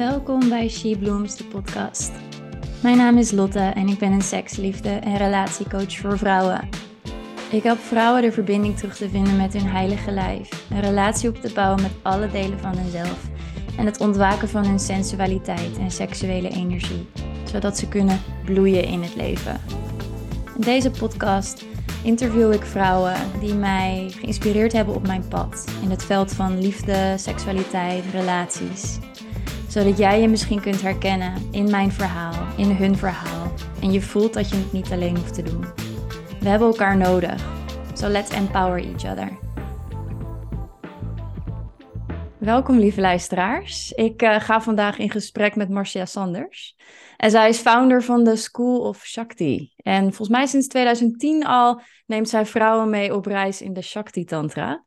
Welkom bij She Blooms, de podcast. Mijn naam is Lotte en ik ben een seksliefde- en relatiecoach voor vrouwen. Ik help vrouwen de verbinding terug te vinden met hun heilige lijf, een relatie op te bouwen met alle delen van hunzelf en het ontwaken van hun sensualiteit en seksuele energie, zodat ze kunnen bloeien in het leven. In deze podcast interview ik vrouwen die mij geïnspireerd hebben op mijn pad in het veld van liefde, seksualiteit, relaties zodat jij je misschien kunt herkennen in mijn verhaal, in hun verhaal. En je voelt dat je het niet alleen hoeft te doen. We hebben elkaar nodig. So let's empower each other. Welkom lieve luisteraars. Ik uh, ga vandaag in gesprek met Marcia Sanders. En zij is founder van de School of Shakti. En volgens mij sinds 2010 al neemt zij vrouwen mee op reis in de Shakti Tantra.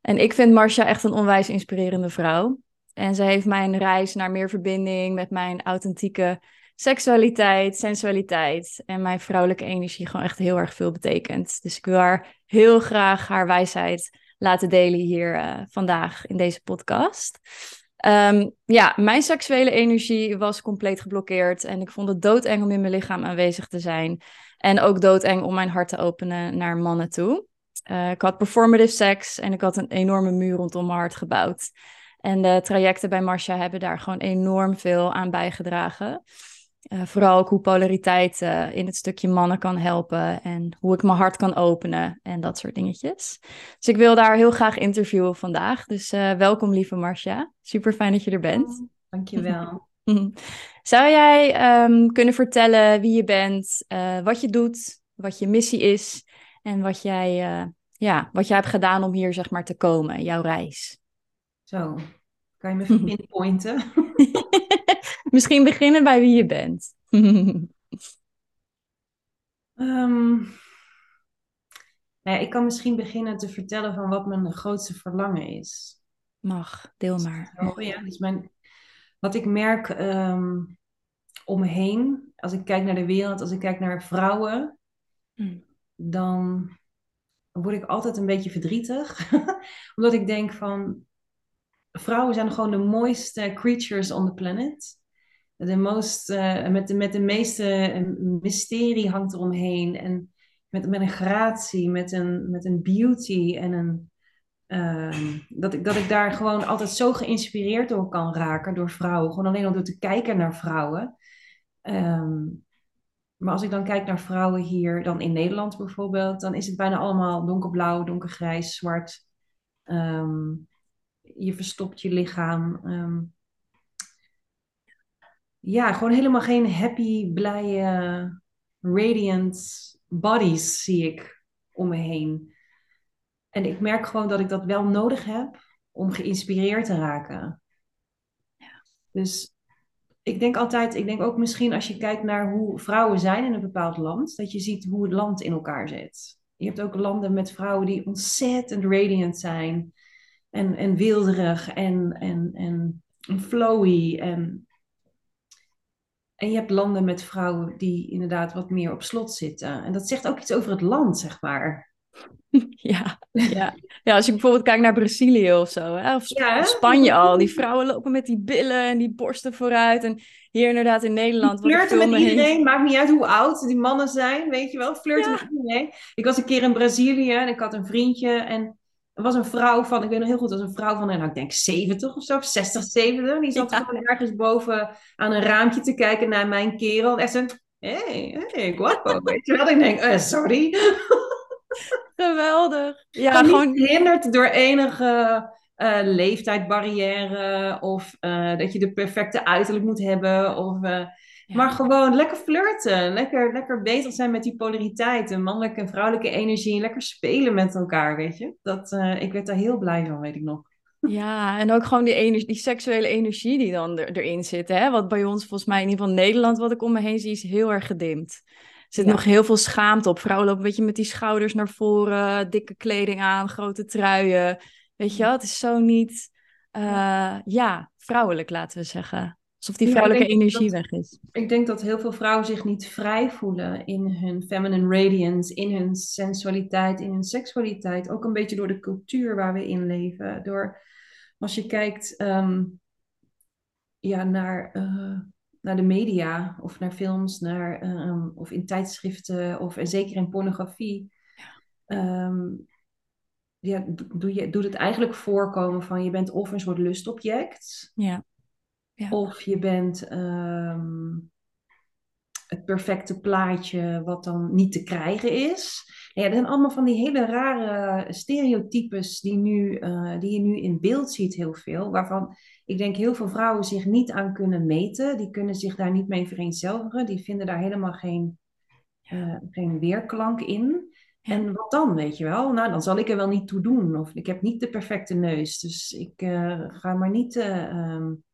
En ik vind Marcia echt een onwijs inspirerende vrouw. En ze heeft mijn reis naar meer verbinding met mijn authentieke seksualiteit, sensualiteit en mijn vrouwelijke energie gewoon echt heel erg veel betekend. Dus ik wil haar heel graag haar wijsheid laten delen hier uh, vandaag in deze podcast. Um, ja, mijn seksuele energie was compleet geblokkeerd en ik vond het doodeng om in mijn lichaam aanwezig te zijn. En ook doodeng om mijn hart te openen naar mannen toe. Uh, ik had performative seks en ik had een enorme muur rondom mijn hart gebouwd. En de trajecten bij Marcia hebben daar gewoon enorm veel aan bijgedragen. Uh, vooral ook hoe polariteit uh, in het stukje mannen kan helpen en hoe ik mijn hart kan openen en dat soort dingetjes. Dus ik wil daar heel graag interviewen vandaag. Dus uh, welkom lieve Marcia. Super fijn dat je er bent. Oh, dankjewel. Zou jij um, kunnen vertellen wie je bent, wat je doet, wat je missie is en wat jij, ja, wat jij hebt gedaan om hier zeg maar te komen, jouw reis? Zo, kan je me pinpointen? Misschien beginnen bij wie je bent. um, nou ja, ik kan misschien beginnen te vertellen van wat mijn grootste verlangen is. Mag, deel maar. Oh, ja, dus mijn, wat ik merk um, om me heen, als ik kijk naar de wereld, als ik kijk naar vrouwen, hmm. dan word ik altijd een beetje verdrietig. Omdat ik denk van, vrouwen zijn gewoon de mooiste creatures on the planet. De most, uh, met, de, met de meeste mysterie hangt eromheen. En met, met een gratie, met een, met een beauty en een. Uh, dat, ik, dat ik daar gewoon altijd zo geïnspireerd door kan raken door vrouwen. Gewoon alleen al door te kijken naar vrouwen. Um, maar als ik dan kijk naar vrouwen hier, dan in Nederland bijvoorbeeld, dan is het bijna allemaal donkerblauw, donkergrijs, zwart. Um, je verstopt je lichaam. Um, ja, gewoon helemaal geen happy, blije, radiant bodies zie ik om me heen. En ik merk gewoon dat ik dat wel nodig heb om geïnspireerd te raken. Ja. Dus ik denk altijd, ik denk ook misschien als je kijkt naar hoe vrouwen zijn in een bepaald land, dat je ziet hoe het land in elkaar zit. Je hebt ook landen met vrouwen die ontzettend radiant zijn en, en wilderig en, en, en, flowy. En, en je hebt landen met vrouwen die inderdaad wat meer op slot zitten. En dat zegt ook iets over het land, zeg maar. Ja, ja. ja als je bijvoorbeeld kijkt naar Brazilië of zo, hè? Of, ja, Spanje al. Die vrouwen lopen met die billen en die borsten vooruit. En hier inderdaad in Nederland. Flirten met iedereen, maakt niet uit hoe oud die mannen zijn, weet je wel. Flirten met iedereen. Ik was een keer in Brazilië en ik had een vriendje en er was een vrouw van, ik weet nog heel goed, dat was een vrouw van, nou, ik denk 70 of zo, 60, 70. Die zat gewoon ergens boven aan een raampje te kijken naar mijn kerel. En zei, hey, hey, guapo. Weet je wel? Ik denk, uh, sorry. Geweldig. Ja, gewoon, gehinderd door enige uh, leeftijdbarrière of uh, dat je de perfecte uiterlijk moet hebben. Of, uh, maar gewoon lekker flirten. Lekker, lekker bezig zijn met die polariteit. En mannelijke en vrouwelijke energie. Lekker spelen met elkaar, weet je. Dat, uh, ik werd daar heel blij van, weet ik nog. Ja, en ook gewoon die, energie, die seksuele energie die dan er, erin zit. Hè? Wat bij ons, volgens mij in ieder geval Nederland, wat ik om me heen zie, is heel erg gedimd. Er zit nog heel veel schaamte op. Vrouwen lopen een beetje met die schouders naar voren, dikke kleding aan, grote truien. Weet je wel, het is zo niet, uh, ja, vrouwelijk laten we zeggen. Alsof die vrouwelijke energie weg is. Ik denk dat heel veel vrouwen zich niet vrij voelen in hun feminine radiance, in hun sensualiteit, in hun seksualiteit. Ook een beetje door de cultuur waar we in leven. Door, als je kijkt, um, ja, naar, uh, naar de media of naar films, naar, um, of in tijdschriften of en zeker in pornografie. Ja. Um, ja, doe, je, doet het eigenlijk voorkomen van je bent of een soort lustobject. Ja. Ja. Of je bent um, het perfecte plaatje wat dan niet te krijgen is. Ja, dat zijn allemaal van die hele rare stereotypes die, nu, uh, die je nu in beeld ziet heel veel. Waarvan ik denk heel veel vrouwen zich niet aan kunnen meten. Die kunnen zich daar niet mee vereenzelvigen. Die vinden daar helemaal geen, uh, geen weerklank in. En wat dan, weet je wel? Nou, dan zal ik er wel niet toe doen. Of ik heb niet de perfecte neus. Dus ik uh, ga maar niet... Um,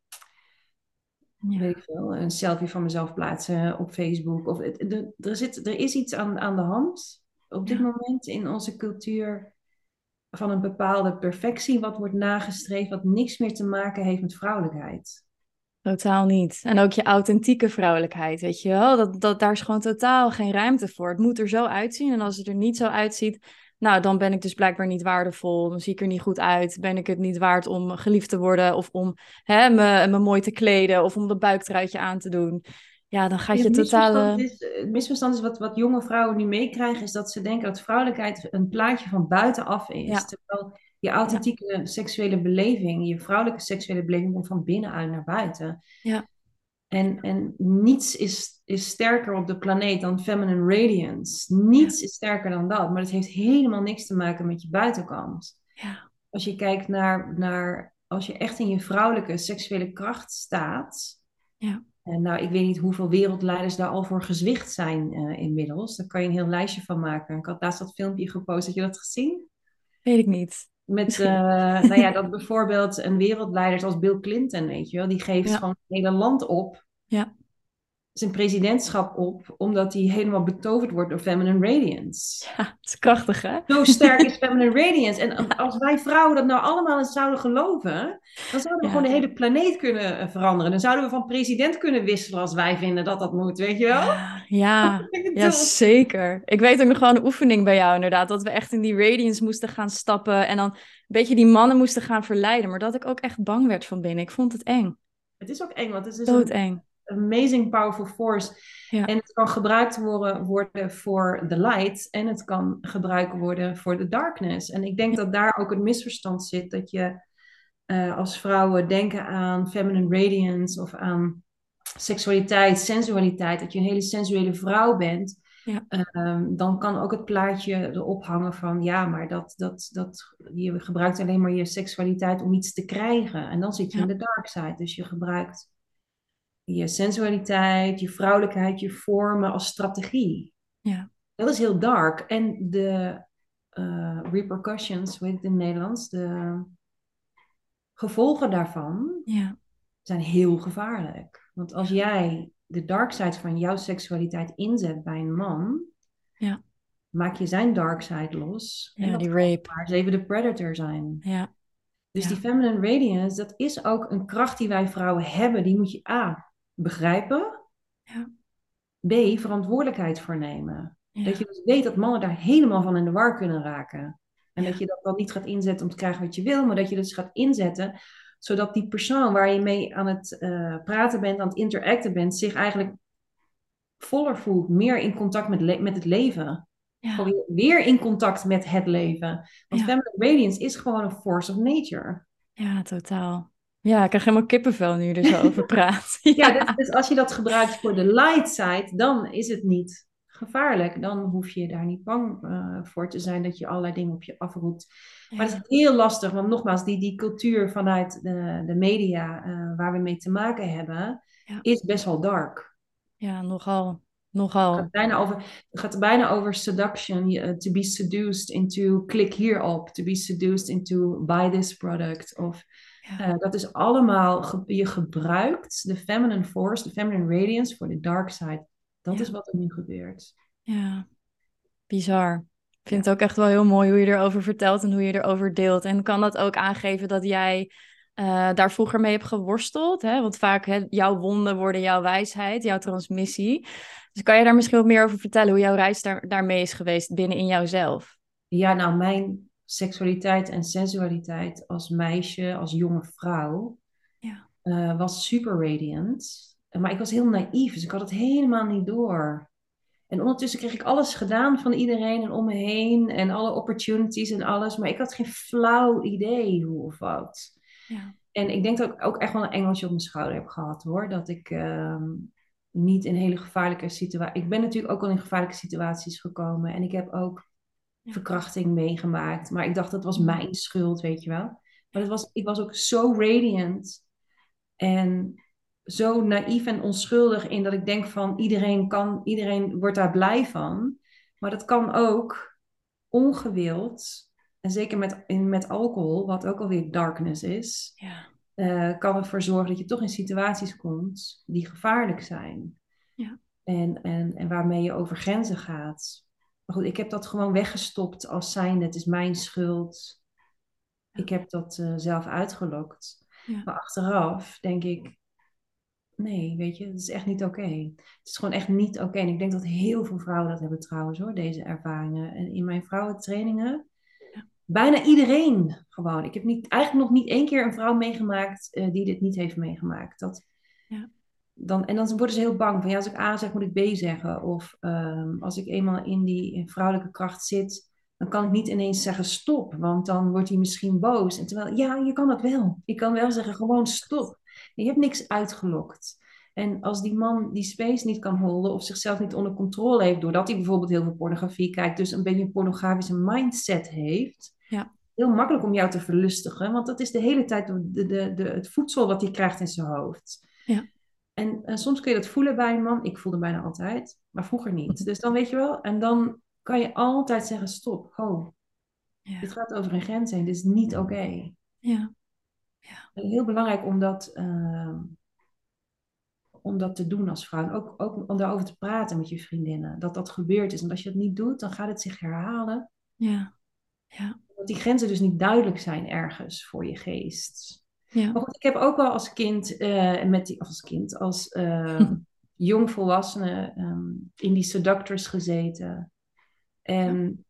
ja. weet ik veel, een selfie van mezelf plaatsen op Facebook. Of, er, er, zit, er is iets aan, aan de hand op dit moment in onze cultuur van een bepaalde perfectie wat wordt nagestreefd, wat niks meer te maken heeft met vrouwelijkheid. Totaal niet. En ook je authentieke vrouwelijkheid, weet je wel? Dat, dat, daar is gewoon totaal geen ruimte voor. Het moet er zo uitzien. En als het er niet zo uitziet, nou, dan ben ik dus blijkbaar niet waardevol. Dan zie ik er niet goed uit. Ben ik het niet waard om geliefd te worden of om hè, me, me mooi te kleden of om dat buiktruitje aan te doen. Ja, dan gaat je totale... Is, het misverstand is wat, wat jonge vrouwen nu meekrijgen, is dat ze denken dat vrouwelijkheid een plaatje van buitenaf is. Terwijl je authentieke seksuele beleving, je vrouwelijke seksuele beleving komt van binnenuit naar buiten. Ja. En, en niets is, is sterker op de planeet dan feminine radiance. Niets is sterker dan dat. Maar het heeft helemaal niks te maken met je buitenkant. Ja. Als je kijkt naar, naar, als je echt in je vrouwelijke seksuele kracht staat. Ja. En nou, ik weet niet hoeveel wereldleiders daar al voor gezwicht zijn uh, inmiddels. Daar kan je een heel lijstje van maken. Ik had laatst dat filmpje gepost. Heb je dat gezien? Weet ik niet. Met, uh, nou ja, dat bijvoorbeeld een wereldleider als Bill Clinton, weet je wel, die geeft gewoon het hele land op. Ja zijn presidentschap op, omdat hij helemaal betoverd wordt door Feminine Radiance. Ja, dat is krachtig, hè? Zo sterk is Feminine Radiance. En als wij vrouwen dat nou allemaal eens zouden geloven, dan zouden we gewoon de hele planeet kunnen eh, veranderen. Dan zouden we van president kunnen wisselen als wij vinden dat dat moet, weet je wel? Ja, ja, ja zeker. Ik weet ook nog gewoon een oefening bij jou inderdaad, dat we echt in die Radiance moesten gaan stappen en dan een beetje die mannen moesten gaan verleiden, maar dat ik ook echt bang werd van binnen. Ik vond het eng. Het is ook eng, want het is Doodeng. Een amazing powerful force. Ja. En het kan gebruikt worden, worden voor de light en het kan gebruikt worden voor de darkness. En ik denk dat daar ook het misverstand zit dat je uh, als vrouwen denken aan feminine radiance of aan seksualiteit, sensualiteit, dat je een hele sensuele vrouw bent. Ja. Um, dan kan ook het plaatje erop hangen van ja, maar dat, dat, dat, je gebruikt alleen maar je seksualiteit om iets te krijgen. En dan zit je ja. in de dark side. Dus je gebruikt je sensualiteit, je vrouwelijkheid, je vormen als strategie. Ja. Dat is heel dark. En de uh, repercussions, hoe heet het in het Nederlands? De gevolgen daarvan ja. zijn heel gevaarlijk. Want als jij de dark side van jouw seksualiteit inzet bij een man, ja. maak je zijn dark side los. Ja, en die rape. Maar ze even de predator zijn. Ja. Dus die feminine radiance, dat is ook een kracht die wij vrouwen hebben. Die moet je A, begrijpen. Ja. B, verantwoordelijkheid voor nemen. Dat je dus weet dat mannen daar helemaal van in de war kunnen raken. En dat je dat dan niet gaat inzetten om te krijgen wat je wil, maar dat je dus gaat inzetten zodat die persoon waar je mee aan het uh, praten bent, aan het interacten bent, zich eigenlijk voller voelt, meer in contact met, met het leven. Ja. Weer, weer in contact met het leven. Want ja. feminine radiance is gewoon een force of nature. Ja, totaal. Ja, ik krijg helemaal kippenvel nu je er zo over praat. ja, ja dus, dus, als je dat gebruikt voor de light side, dan is het niet gevaarlijk. Dan hoef je daar niet bang uh, voor te zijn dat je allerlei dingen op je afroept. Maar het is heel lastig, want nogmaals, die, die cultuur vanuit de, de media uh, waar we mee te maken hebben, ja. is best wel dark. Ja, nogal. Nogal. Het gaat bijna over, gaat bijna over seduction. Uh, to be seduced into click hierop. To be seduced into buy this product. Of uh, dat is allemaal, ge je gebruikt de feminine force, de feminine radiance voor de dark side. Dat ja. is wat er nu gebeurt. Ja, bizar. Ik vind het ook echt wel heel mooi hoe je erover vertelt en hoe je erover deelt. En kan dat ook aangeven dat jij uh, daar vroeger mee hebt geworsteld? Hè? Want vaak hè, jouw wonden worden jouw wijsheid, jouw transmissie. Dus kan je daar misschien wat meer over vertellen hoe jouw reis daar, daarmee is geweest binnen in jouzelf? Ja, nou, mijn seksualiteit en sensualiteit als meisje, als jonge vrouw, ja. uh, was super radiant. Maar ik was heel naïef, dus ik had het helemaal niet door. En ondertussen kreeg ik alles gedaan van iedereen en om me heen. En alle opportunities en alles. Maar ik had geen flauw idee hoe of wat. Ja. En ik denk dat ik ook echt wel een engeltje op mijn schouder heb gehad hoor. Dat ik ehm, niet in hele gevaarlijke situaties. Ik ben natuurlijk ook al in gevaarlijke situaties gekomen. En ik heb ook verkrachting meegemaakt. Maar ik dacht dat was mijn schuld, weet je wel. Maar het was, ik was ook zo radiant. En zo naïef en onschuldig in dat ik denk van iedereen kan, iedereen wordt daar blij van. Maar dat kan ook ongewild. En zeker met, in, met alcohol, wat ook alweer darkness is. Ja. Uh, kan ervoor zorgen dat je toch in situaties komt die gevaarlijk zijn. Ja. En, en, en waarmee je over grenzen gaat. Maar goed, ik heb dat gewoon weggestopt als zijnde, het is mijn schuld. Ik heb dat uh, zelf uitgelokt. Ja. Maar achteraf denk ik, nee, weet je, het is echt niet oké. Het is gewoon echt niet oké. En ik denk dat heel veel vrouwen dat hebben trouwens hoor, deze ervaringen. En in mijn vrouwentrainingen bijna iedereen gewoon. Ik heb niet, eigenlijk nog niet één keer een vrouw meegemaakt uh, die dit niet heeft meegemaakt. Dat, ja. Dan, en dan worden ze heel bang van ja, als ik A zeg, moet ik B zeggen. Of um, als ik eenmaal in die vrouwelijke kracht zit, dan kan ik niet ineens zeggen stop, want dan wordt hij misschien boos. En terwijl, ja, je kan dat wel. Je kan wel zeggen gewoon stop. Je hebt niks uitgelokt. En als die man die space niet kan holden of zichzelf niet onder controle heeft, doordat hij bijvoorbeeld heel veel pornografie kijkt, dus een beetje een pornografische mindset heeft, ja. Heel makkelijk om jou te verlustigen, want dat is de hele tijd de, de, de, het voedsel wat hij krijgt in zijn hoofd. Ja. En, en, soms kun je dat voelen bij een man. Ik voelde bijna altijd, maar vroeger niet. Dus dan weet je wel, en dan kan je altijd zeggen: stop, ho. Ja. Dit gaat over een grens heen, dit is niet oké. Ja. ja. Heel belangrijk om dat, uh, om dat te doen als vrouw. En ook, ook om daarover te praten met je vriendinnen. Dat dat gebeurd is. En als je dat niet doet, dan gaat het zich herhalen. Ja. Ja. Dat die grenzen dus niet duidelijk zijn ergens voor je geest. Ja. Maar goed, ik heb ook wel als kind, uh, met die, als kind, als uh, jongvolwassene um, in die seductors gezeten. En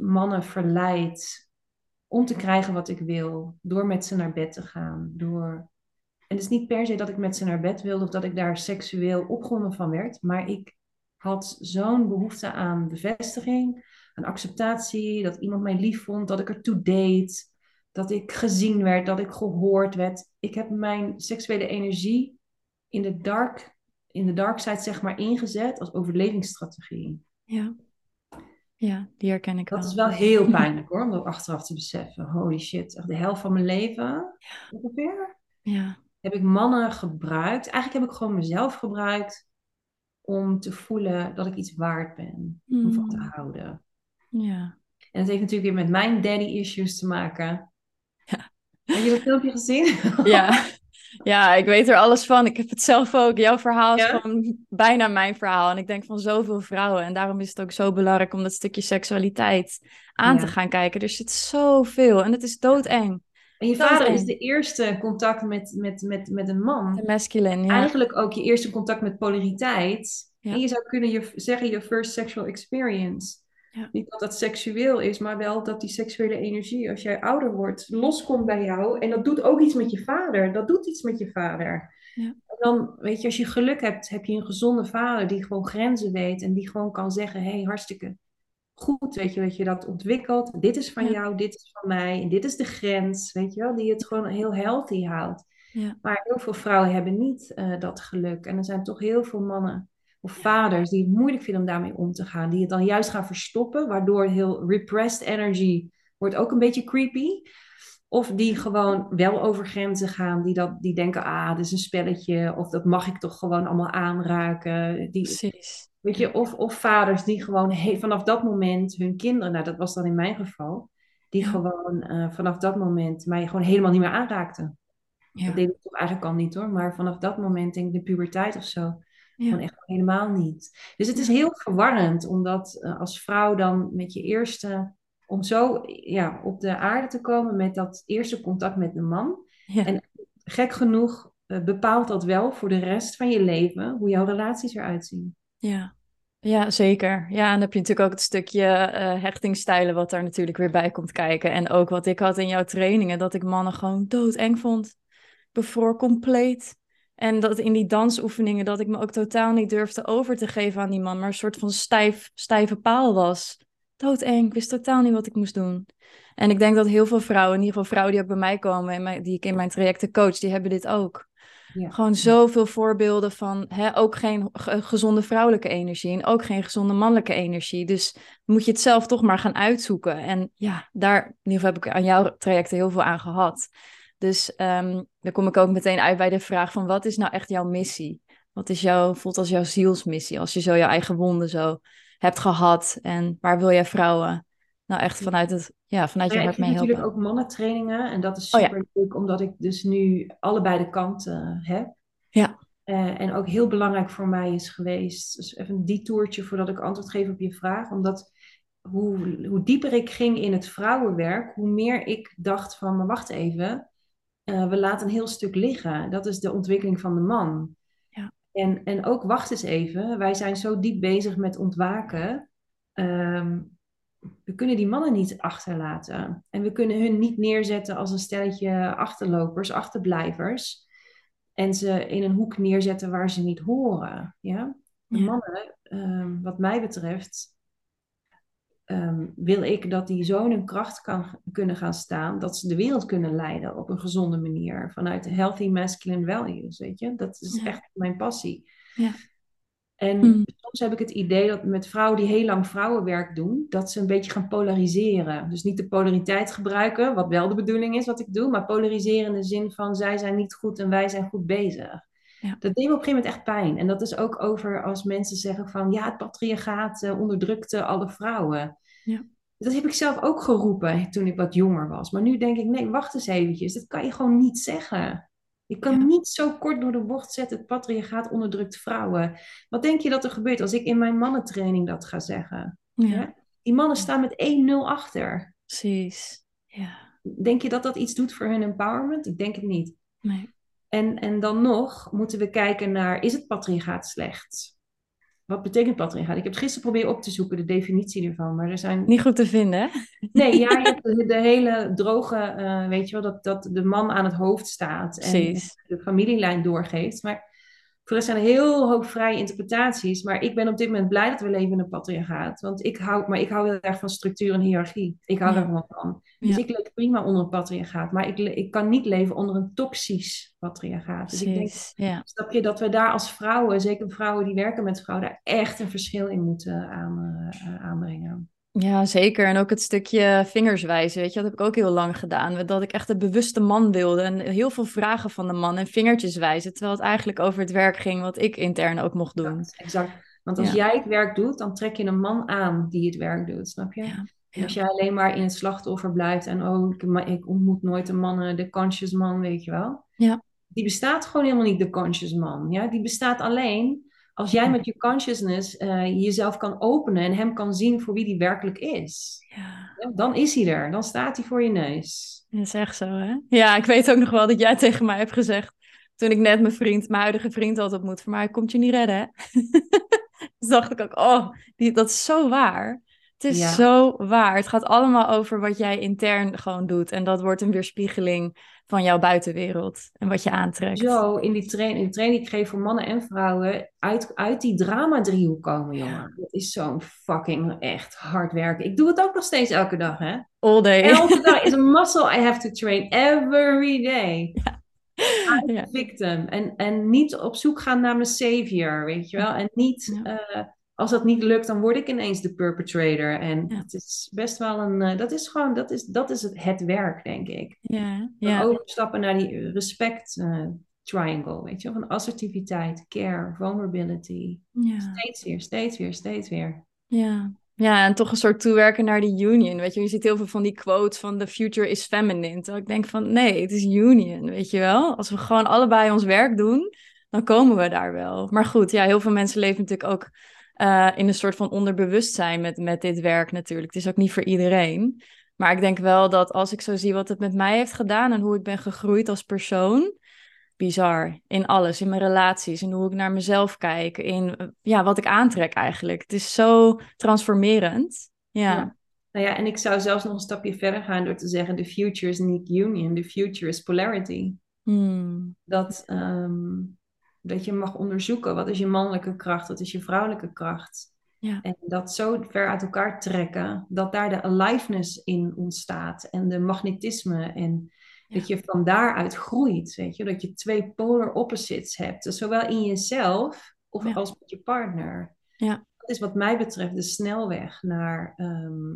mannen verleid om te krijgen wat ik wil. Door met ze naar bed te gaan. Door... En het is niet per se dat ik met ze naar bed wilde of dat ik daar seksueel opgewonden van werd. Maar ik had zo'n behoefte aan bevestiging een acceptatie, dat iemand mij lief vond, dat ik ertoe deed, dat ik gezien werd, dat ik gehoord werd. Ik heb mijn seksuele energie in de dark, in de dark side zeg maar ingezet als overlevingsstrategie. Ja. Ja, die herken ik dat wel. Dat is wel heel pijnlijk hoor, om dat achteraf te beseffen. Holy shit, de helft van mijn leven ja. ongeveer. Ja. Heb ik mannen gebruikt. Eigenlijk heb ik gewoon mezelf gebruikt om te voelen dat ik iets waard ben. Om van te mm. houden. Ja. En het heeft natuurlijk weer met mijn daddy issues te maken. Heb je dat filmpje gezien? Ja. ja, ik weet er alles van. Ik heb het zelf ook. Jouw verhaal is gewoon bijna mijn verhaal. En ik denk van zoveel vrouwen. En daarom is het ook zo belangrijk om dat stukje seksualiteit aan te gaan kijken. Er zit zoveel en het is doodeng. En je vader is de eerste contact met, met, met, met een man. De masculine, ja. Eigenlijk ook je eerste contact met polariteit. En je zou kunnen je, zeggen je first sexual experience. Ja. Niet dat dat seksueel is, maar wel dat die seksuele energie, als jij ouder wordt, loskomt bij jou. En dat doet ook iets met je vader. Dat doet iets met je vader. Ja. En dan, weet je, als je geluk hebt, heb je een gezonde vader die gewoon grenzen weet. En die gewoon kan zeggen, hé, hey, hartstikke goed, weet je, dat je dat ontwikkelt. Dit is van jou, dit is van mij. En dit is de grens, weet je wel. Die het gewoon heel healthy houdt. Ja. Maar heel veel vrouwen hebben niet uh, dat geluk. En er zijn toch heel veel mannen of vaders die het moeilijk vinden om daarmee om te gaan, die het dan juist gaan verstoppen, waardoor heel repressed energy wordt ook een beetje creepy. Of die gewoon wel over grenzen gaan, die, dat, die denken, ah, dit is een spelletje, of dat mag ik toch gewoon allemaal aanraken. Die, Precies. Weet je, of, of vaders die gewoon hey, vanaf dat moment hun kinderen, nou dat was dan in mijn geval, die gewoon uh, vanaf dat moment mij gewoon helemaal niet meer aanraakten. Ja. Dat deed ik toch eigenlijk al niet hoor, maar vanaf dat moment, denk ik de puberteit of zo, gewoon echt helemaal niet. Dus het is heel verwarrend, omdat uh, als vrouw dan met je eerste, om zo ja, op de aarde te komen met dat eerste contact met de man. En gek genoeg uh, bepaalt dat wel voor de rest van je leven hoe jouw relaties eruit zien. Ja. Ja, zeker. Ja, en dan heb je natuurlijk ook het stukje uh, hechtingstijlen wat daar natuurlijk weer bij komt kijken. En ook wat ik had in jouw trainingen, dat ik mannen gewoon doodeng vond. bevroor compleet. En dat in die dansoefeningen, dat ik me ook totaal niet durfde over te geven aan die man, maar een soort van stijf, stijve paal was. Doodeng, ik wist totaal niet wat ik moest doen. En ik denk dat heel veel vrouwen, in ieder geval vrouwen die ook bij mij komen en die ik in mijn trajecten coach, die hebben dit ook. Ja. Gewoon zoveel voorbeelden van hè, ook geen gezonde vrouwelijke energie en ook geen gezonde mannelijke energie. Dus moet je het zelf toch maar gaan uitzoeken. En ja, daar in ieder geval heb ik aan jouw trajecten heel veel aan gehad. Dus um, dan kom ik ook meteen uit bij de vraag van wat is nou echt jouw missie? Wat is jouw, voelt als jouw zielsmissie? Als je zo je eigen wonden zo hebt gehad en waar wil jij vrouwen nou echt vanuit, het, ja, vanuit je hart mee helpen? Ik heb natuurlijk ook mannentrainingen en dat is oh super leuk omdat ik dus nu allebei de kanten heb. Ja. Uh, en ook heel belangrijk voor mij is geweest, dus even die toertje voordat ik antwoord geef op je vraag, omdat hoe, hoe dieper ik ging in het vrouwenwerk, hoe meer ik dacht van, maar wacht even, uh, we laten een heel stuk liggen. Dat is de ontwikkeling van de man. Ja. En, en ook, wacht eens even, wij zijn zo diep bezig met ontwaken. Um, we kunnen die mannen niet achterlaten. En we kunnen hun niet neerzetten als een stelletje achterlopers, achterblijvers. En ze in een hoek neerzetten waar ze niet horen. Ja? De mannen, um, wat mij betreft, Ehm, wil ik dat die zo in hun kracht kan, kunnen gaan staan, dat ze de wereld kunnen leiden op een gezonde manier. Vanuit healthy masculine values, weet je. Dat is echt mijn passie. Ja. En hmm. soms heb ik het idee dat met vrouwen die heel lang vrouwenwerk doen, dat ze een beetje gaan polariseren. Dus niet de polariteit gebruiken, wat wel de bedoeling is wat ik doe, maar polariseren in de zin van zij zijn niet goed en wij zijn goed bezig. Ja. Dat deed me op een gegeven moment echt pijn. En dat is ook over als mensen zeggen van ja, het patriarchaat uh, onderdrukte alle vrouwen. Ja. Dat heb ik zelf ook geroepen toen ik wat jonger was. Maar nu denk ik, nee, wacht eens eventjes. Dat kan je gewoon niet zeggen. Je kan niet zo kort door de bocht zetten, het patriarchaat onderdrukt vrouwen. Wat denk je dat er gebeurt als ik in mijn mannentraining dat ga zeggen? Ja. Die mannen staan met 1-0 achter. Precies, ja. Denk je dat dat iets doet voor hun empowerment? Ik denk het niet. Nee. En, en dan nog moeten we kijken naar, is het patriarchaat slecht? Wat betekent patriarchaat? Ik heb het gisteren proberen op te zoeken, de definitie ervan. Maar er zijn... Niet goed te vinden, hè? Nee, ja, je hebt de, hele droge, uh, weet je wel, dat, dat de man aan het hoofd staat. En Precies. de familielijn doorgeeft. Maar voor de zijn heel hoop vrije interpretaties. Maar ik ben op dit moment blij dat we leven in een patriarchaat. Want ik hou, maar ik hou heel erg van structuur en hiërarchie. Ik hou er gewoon van. Dus ik leef prima onder een patriarchaat. Maar ik, ik kan niet leven onder een toxisch patriarchaat. Dus ik denk, ja. snap je, dat we daar als vrouwen, zeker vrouwen die werken met vrouwen, daar echt een verschil in moeten aan, uh, aanbrengen. Ja, zeker. En ook het stukje vingerswijzen, weet je, dat heb ik ook heel lang gedaan. Dat ik echt de bewuste man wilde en heel veel vragen van de man en vingertjes wijzen. Terwijl het eigenlijk over het werk ging wat ik intern ook mocht doen. Ja, exact. Want als jij het werk doet, dan trek je een man aan die het werk doet, snap je? Ja. Als jij alleen maar in het slachtoffer blijft en oh, ik, ik ontmoet nooit een man, de conscious man, weet je wel. Ja. Die bestaat gewoon helemaal niet, de conscious man. Ja? Die bestaat alleen als jij met je consciousness uh, jezelf kan openen en hem kan zien voor wie die werkelijk is, ja. Ja, dan is hij er. Dan staat hij voor je neus. Dat is echt zo, hè? Ja, ik weet ook nog wel dat jij tegen mij hebt gezegd, toen ik net mijn vriend, mijn huidige vriend had ontmoet, voor mij komt je niet redden, hè? dus dacht ik ook, oh, die, dat is zo waar. Het is zo waar. Het gaat allemaal over wat jij intern gewoon doet. En dat wordt een weerspiegeling van jouw buitenwereld en wat je aantrekt. Zo, in die, training, in de training die ik geef voor mannen en vrouwen, uit, uit die drama-driehoek komen, jongen. Dat is zo'n fucking echt hard werken. Ik doe het ook nog steeds elke dag, hè? All day. Elke dag is een muscle I have to train every day. Ja. victim. En, en niet op zoek gaan naar mijn savior, weet je wel? En niet... Uh, als dat niet lukt, dan word ik ineens de perpetrator. En het is best wel een. Uh, dat is gewoon, dat is, dat is het, het werk, denk ik. Ja, ja. Overstappen naar die respect uh, triangle, weet je, van assertiviteit, care, vulnerability. Ja. Steeds weer, steeds weer, steeds weer. Ja. Ja, en toch een soort toewerken naar die union. Weet je, je ziet heel veel van die quotes van the future is feminine. Terwijl ik denk van nee, het is union, weet je wel. Als we gewoon allebei ons werk doen, dan komen we daar wel. Maar goed, ja, heel veel mensen leven natuurlijk ook uh, in een soort van onderbewustzijn met, met dit werk natuurlijk. Het is ook niet voor iedereen. Maar ik denk wel dat als ik zo zie wat het met mij heeft gedaan en hoe ik ben gegroeid als persoon, bizar. In alles, in mijn relaties, in hoe ik naar mezelf kijk, in ja, wat ik aantrek eigenlijk. Het is zo transformerend. Ja. ja. Nou ja, en ik zou zelfs nog een stapje verder gaan door te zeggen: the future is niet union, the future is polarity. Hmm. Dat, ehm, dat je mag onderzoeken wat is je mannelijke kracht, wat is je vrouwelijke kracht. Ja. En dat zo ver uit elkaar trekken, dat daar de aliveness in ontstaat en de magnetisme. En dat je van daaruit groeit, weet je. Dat je twee polar opposites hebt, dus zowel in jezelf of Ja. als met je partner. Ja. Dat is wat mij betreft de snelweg naar, ehm,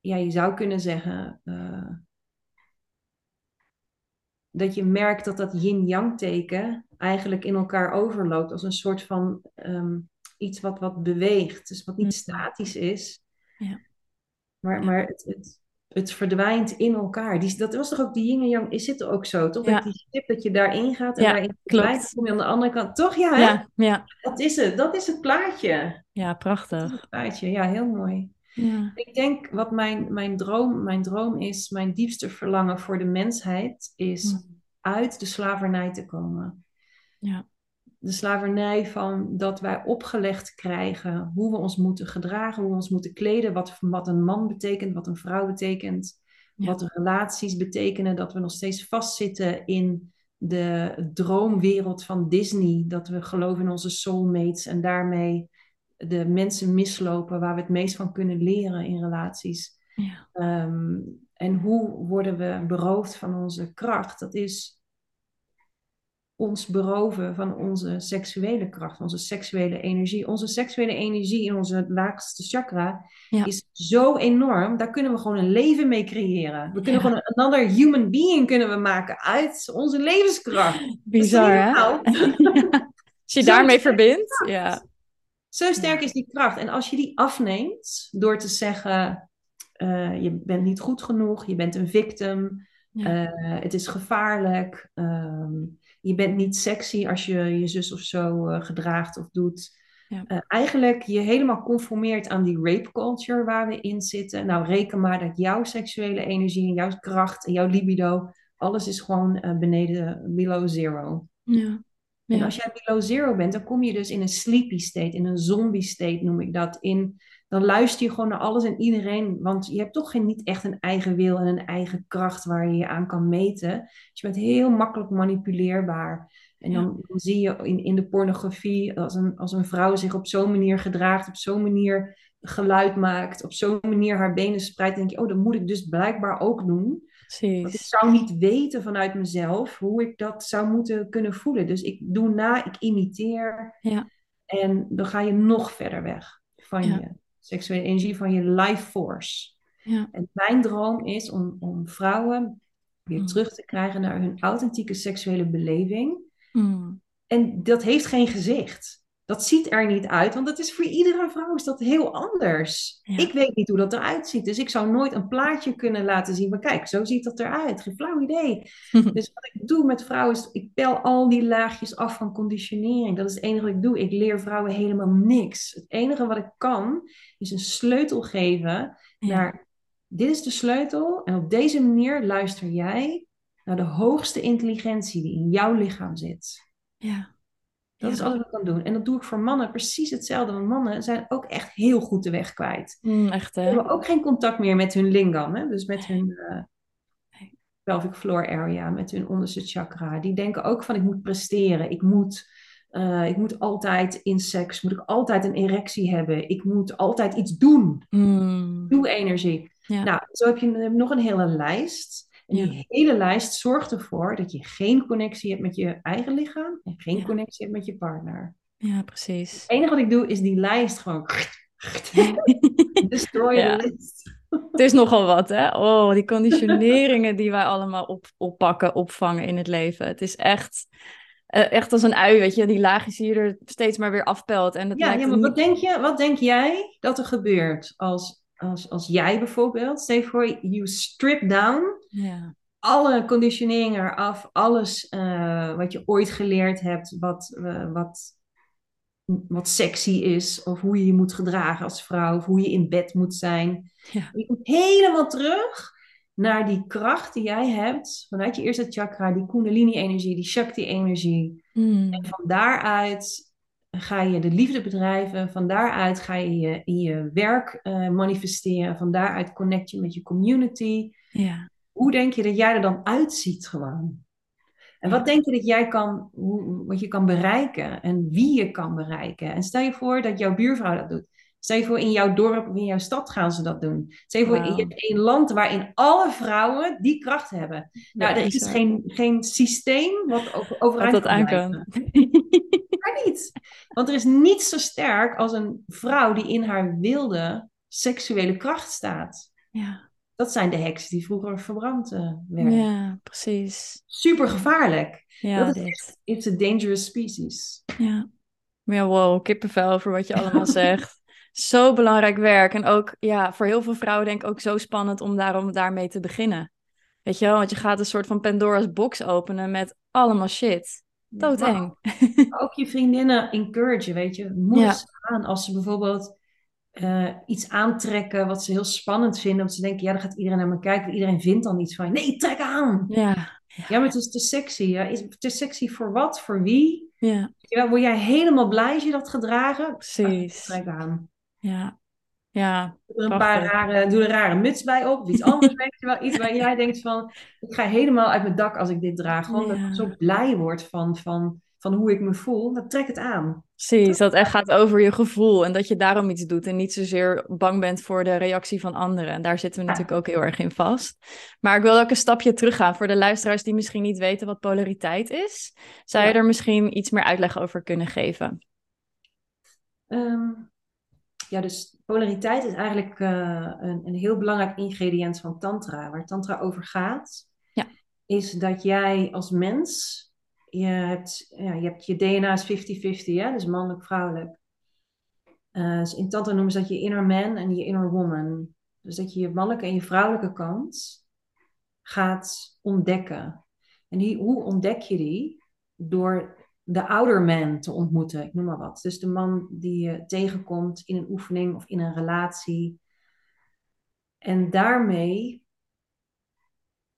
ja, je zou kunnen zeggen, eh, dat je merkt dat dat yin-yang teken eigenlijk in elkaar overloopt als een soort van ehm, iets wat, wat beweegt. Dus wat niet Mhm. statisch is, Ja. maar, maar het, het, het verdwijnt in elkaar. Die, dat was toch ook die yin en yang, is het ook zo, toch? Ja. Dat die stip dat je daarin gaat en Ja, daarin verdwijnt, kom je aan de andere kant. Toch? Ja, hè? Ja, ja, Dat is het. Dat is het plaatje. ja, Dat is prachtig. het plaatje. Ja, heel mooi. Ja. Ik denk wat mijn, mijn, droom, mijn droom is, mijn diepste verlangen voor de mensheid, is uit de slavernij te komen. Ja. De slavernij van dat wij opgelegd krijgen hoe we ons moeten gedragen, hoe we ons moeten kleden, wat, wat een man betekent, wat een vrouw betekent, wat de relaties betekenen, dat we nog steeds vastzitten in de droomwereld van Disney, dat we geloven in onze soulmates en daarmee de mensen mislopen waar we het meest van kunnen leren in relaties. Ja. Ehm, en hoe worden we beroofd van onze kracht? Dat is ons beroven van onze seksuele kracht, onze seksuele energie. Onze seksuele energie in onze laagste chakra Ja. is zo enorm. Daar kunnen we gewoon een leven mee creëren. We kunnen Ja. gewoon een another human being kunnen we maken uit onze levenskracht. Bizar, hè? Als je daarmee verbindt, ja. Zo sterk is die kracht. En als je die afneemt door te zeggen: eh, je bent niet goed genoeg, je bent een victim, Ja. eh, het is gevaarlijk, ehm, je bent niet sexy als je je zus of zo eh, gedraagt of doet. Ja. Eigenlijk je helemaal conformeert aan die rape culture waar we in zitten. Nou, reken maar dat jouw seksuele energie en jouw kracht en jouw libido, alles is gewoon beneden, below zero. Ja. En als jij below zero bent, dan kom je dus in een sleepy state, in een zombie state noem ik dat. In, dan luister je gewoon naar alles en iedereen, want je hebt toch geen, niet echt een eigen wil en een eigen kracht waar je je aan kan meten. Dus je bent heel makkelijk manipuleerbaar. En dan, dan zie je in, in de pornografie, als een, als een vrouw zich op zo'n manier gedraagt, op zo'n manier geluid maakt, op zo'n manier haar benen spreidt, denk je, oh, dat moet ik dus blijkbaar ook doen. Want ik zou niet weten vanuit mezelf hoe ik dat zou moeten kunnen voelen. Dus ik doe na, ik imiteer. Ja. En dan ga je nog verder weg van Ja. je seksuele energie, van je life force. Ja. En mijn droom is om, om vrouwen weer Mm. terug te krijgen naar hun authentieke seksuele beleving. Mm. En dat heeft geen gezicht. Dat ziet er niet uit, want dat is voor iedere vrouw is dat heel anders. Ja. Ik weet niet hoe dat eruit ziet, dus ik zou nooit een plaatje kunnen laten zien. Maar kijk, zo ziet dat eruit. Geen flauw idee. Dus wat ik doe met vrouwen is, ik pel al die laagjes af van conditionering. Dat is het enige wat ik doe. Ik leer vrouwen helemaal niks. Het enige wat ik kan, is een sleutel geven Ja. dit is de sleutel. En op deze manier luister jij naar de hoogste intelligentie die in jouw lichaam zit. Ja. Dat Ja. is alles wat ik kan doen. En dat doe ik voor mannen precies hetzelfde. Want mannen zijn ook echt heel goed de weg kwijt. Mm, echt, Ze hè? hebben ook geen contact meer met hun lingam. Hè? Dus met hun Nee. pelvic floor area, met hun onderste chakra. Die denken ook van ik moet presteren. Ik moet, eh, ik moet altijd in seks, moet ik altijd een erectie hebben. Ik moet altijd iets doen. Mm. Doe energie. Ja. Nou, zo heb je nog een hele lijst. En Ja. die hele lijst zorgt ervoor dat je geen connectie hebt met je eigen lichaam en geen Ja. connectie hebt met je partner. Ja, precies. Het enige wat ik doe is die lijst gewoon destroy Ja. the list. Het is nogal wat, hè? Oh, die conditioneringen die wij allemaal op, oppakken, opvangen in het leven. Het is echt, eh, echt als een ui, weet je, die laagjes die je er steeds maar weer afpelt. En het Ja, ja, maar niet- wat denk, je, wat denk jij dat er gebeurt als, als, als jij bijvoorbeeld, stel je voor, you strip down Ja, alle conditioneringen eraf, alles eh, wat je ooit geleerd hebt, wat, eh, wat, wat sexy is, of hoe je je moet gedragen als vrouw, of hoe je in bed moet zijn. Ja. Je komt helemaal terug naar die kracht die jij hebt vanuit je eerste chakra, die kundalini-energie, die shakti-energie. Mm. En van daaruit ga je de liefde bedrijven, van daaruit ga je je, in je werk eh, manifesteren, van daaruit connect je met je community. ja, Hoe denk je dat jij er dan uitziet gewoon? En wat denk je dat jij kan, wat je kan bereiken en wie je kan bereiken? En stel je voor dat jouw buurvrouw dat doet. Stel je voor in jouw dorp of in jouw stad gaan ze dat doen. Stel je voor in een land waarin alle vrouwen die kracht hebben. Nou, er is geen, geen systeem wat overeind dat aan kan. Want er is niets zo sterk als een vrouw die in haar wilde seksuele kracht staat. Ja. Dat zijn de heksen die vroeger verbrand uh, werden. Ja, precies. Super gevaarlijk. Ja, dat is echt, it's a dangerous species. Ja. Ja, wow, kippenvel voor wat je allemaal zegt. Zo belangrijk werk. En ook ja, voor heel veel vrouwen denk ik ook zo spannend om daarom daarmee te beginnen. Weet je wel, want je gaat een soort van Pandora's box openen met allemaal shit. Doodeng. ook je vriendinnen encouragen, weet je. Moedig ja. aan als ze bijvoorbeeld uh, iets aantrekken wat ze heel spannend vinden. Omdat ze denken, ja, dan gaat iedereen naar me kijken. Iedereen vindt dan iets van, nee, trek aan. Ja, ja. ja maar het is te sexy. Ja. Is het te sexy voor wat? Voor wie? Ja. ja. Word jij helemaal blij als je dat gedragen? Precies. Trek aan. Ja. Ja, doe er een paar rare, doe een rare muts bij op, of iets anders, weet je wel. Iets waar jij denkt van, ik ga helemaal uit mijn dak als ik dit draag. Gewoon dat ik zo blij word van, van van hoe ik me voel, dan trek het aan. Precies, dat echt gaat over je gevoel en dat je daarom iets doet en niet zozeer bang bent voor de reactie van anderen. En daar zitten we natuurlijk ook heel erg in vast. Maar ik wil ook een stapje teruggaan voor de luisteraars die misschien niet weten wat polariteit is. Zou je er misschien iets meer uitleg over kunnen geven? Ehm, ja, dus polariteit is eigenlijk uh, een, een heel belangrijk ingrediënt van tantra. Waar tantra over gaat, ja. is dat jij als mens je hebt, ja, je, hebt je DNA is 50-50, hè? dus mannelijk-vrouwelijk. Uh, dus in Tantra noemen ze dat je inner man en je inner woman. Dus dat je je mannelijke en je vrouwelijke kant gaat ontdekken. En die, hoe ontdek je die? Door de ouder man te ontmoeten, ik noem maar wat. Dus de man die je tegenkomt in een oefening of in een relatie. En daarmee,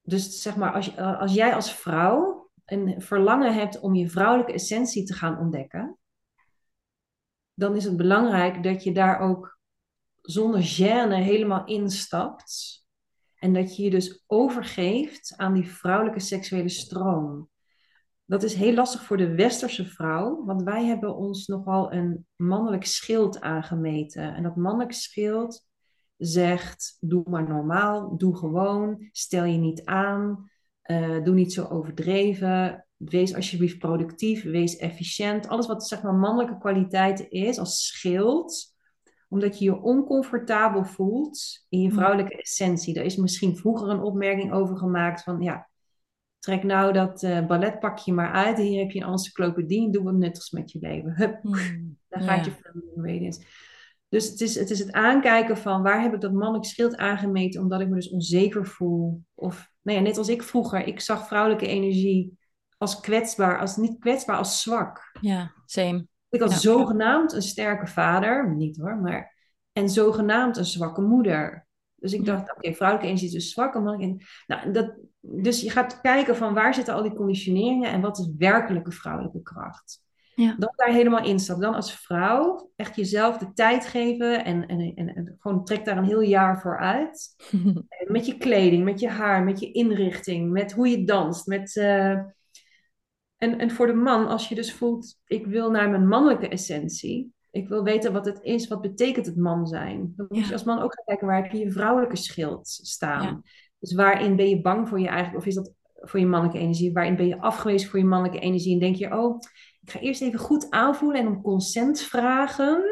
dus zeg maar, als, als jij als vrouw een verlangen hebt om je vrouwelijke essentie te gaan ontdekken, dan is het belangrijk dat je daar ook zonder gêne helemaal instapt. En dat je je dus overgeeft aan die vrouwelijke seksuele stroom. Dat is heel lastig voor de westerse vrouw, want wij hebben ons nogal een mannelijk schild aangemeten. En dat mannelijk schild zegt: doe maar normaal, doe gewoon, stel je niet aan, uh, doe niet zo overdreven. Wees alsjeblieft productief. Wees efficiënt. Alles wat zeg maar mannelijke kwaliteiten is als schild. Omdat je je oncomfortabel voelt in je vrouwelijke essentie. Daar is misschien vroeger een opmerking over gemaakt van ja, trek nou dat uh, balletpakje maar uit. Hier heb je een encyclopedie. Doe wat nuttigs met je leven. Hup, mm, daar gaat je radiance. Dus het is, het is het aankijken van waar heb ik dat mannelijk schild aangemeten omdat ik me dus onzeker voel. Of nou ja, net als ik vroeger, ik zag vrouwelijke energie als kwetsbaar, als niet kwetsbaar, als zwak. Ja, same. Ik had zogenaamd een sterke vader, niet hoor, maar. En zogenaamd een zwakke moeder. Dus ik dacht, oké, vrouwelijke energie is dus zwak. En, nou, dat, dus je gaat kijken van waar zitten al die conditioneringen en wat is werkelijke vrouwelijke kracht. Ja. Dan daar helemaal instappen. Dan als vrouw echt jezelf de tijd geven en, en, en, en gewoon trek daar een heel jaar voor uit. met je kleding, met je haar, met je inrichting, met hoe je danst. Met, uh... en, en voor de man, als je dus voelt, ik wil naar mijn mannelijke essentie. Ik wil weten wat het is, wat betekent het man zijn. Dan moet je als man ook gaan kijken, waar heb je je vrouwelijke schild staan? Dus waarin ben je bang voor je eigen, of is dat voor je mannelijke energie? Waarin ben je afgewezen voor je mannelijke energie? En denk je, oh, ik ga eerst even goed aanvoelen en om consent vragen.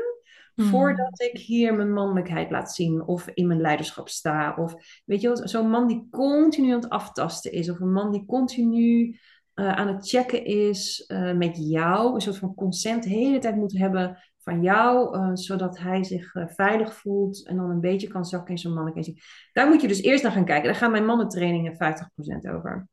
Hmm. Voordat ik hier mijn mannelijkheid laat zien of in mijn leiderschap sta. Of weet je wel, zo'n man die continu aan het aftasten is. Of een man die continu uh, aan het checken is uh, met jou. Een soort van consent de hele tijd moet hebben van jou. Uh, zodat hij zich veilig voelt en dan een beetje kan zakken in zijn mannelijkheid. Daar moet je dus eerst naar gaan kijken. Daar gaan mijn mannentrainingen 50% over.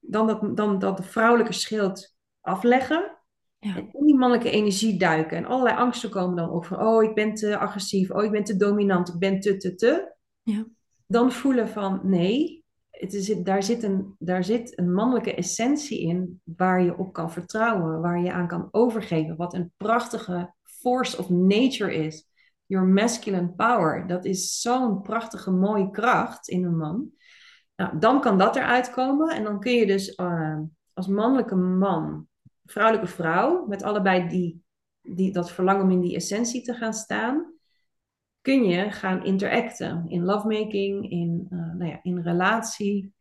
dan, dat, dan dat de vrouwelijke schild afleggen. Ja. En in die mannelijke energie duiken. En allerlei angsten komen dan van, oh, ik ben te agressief. Oh, ik ben te dominant. Ik ben te, te, te. Ja. Dan voelen van, nee, het is, daar, zit een, daar zit een mannelijke essentie in waar je op kan vertrouwen. Waar je aan kan overgeven. Wat een prachtige force of nature is. Your masculine power. Dat is zo'n prachtige, mooie kracht in een man. Nou, dan kan dat eruit komen. En dan kun je dus uh, als mannelijke man, vrouwelijke vrouw, met allebei die, die, dat verlangen om in die essentie te gaan staan, kun je gaan interacten in lovemaking, in, uh, nou ja, in relatie.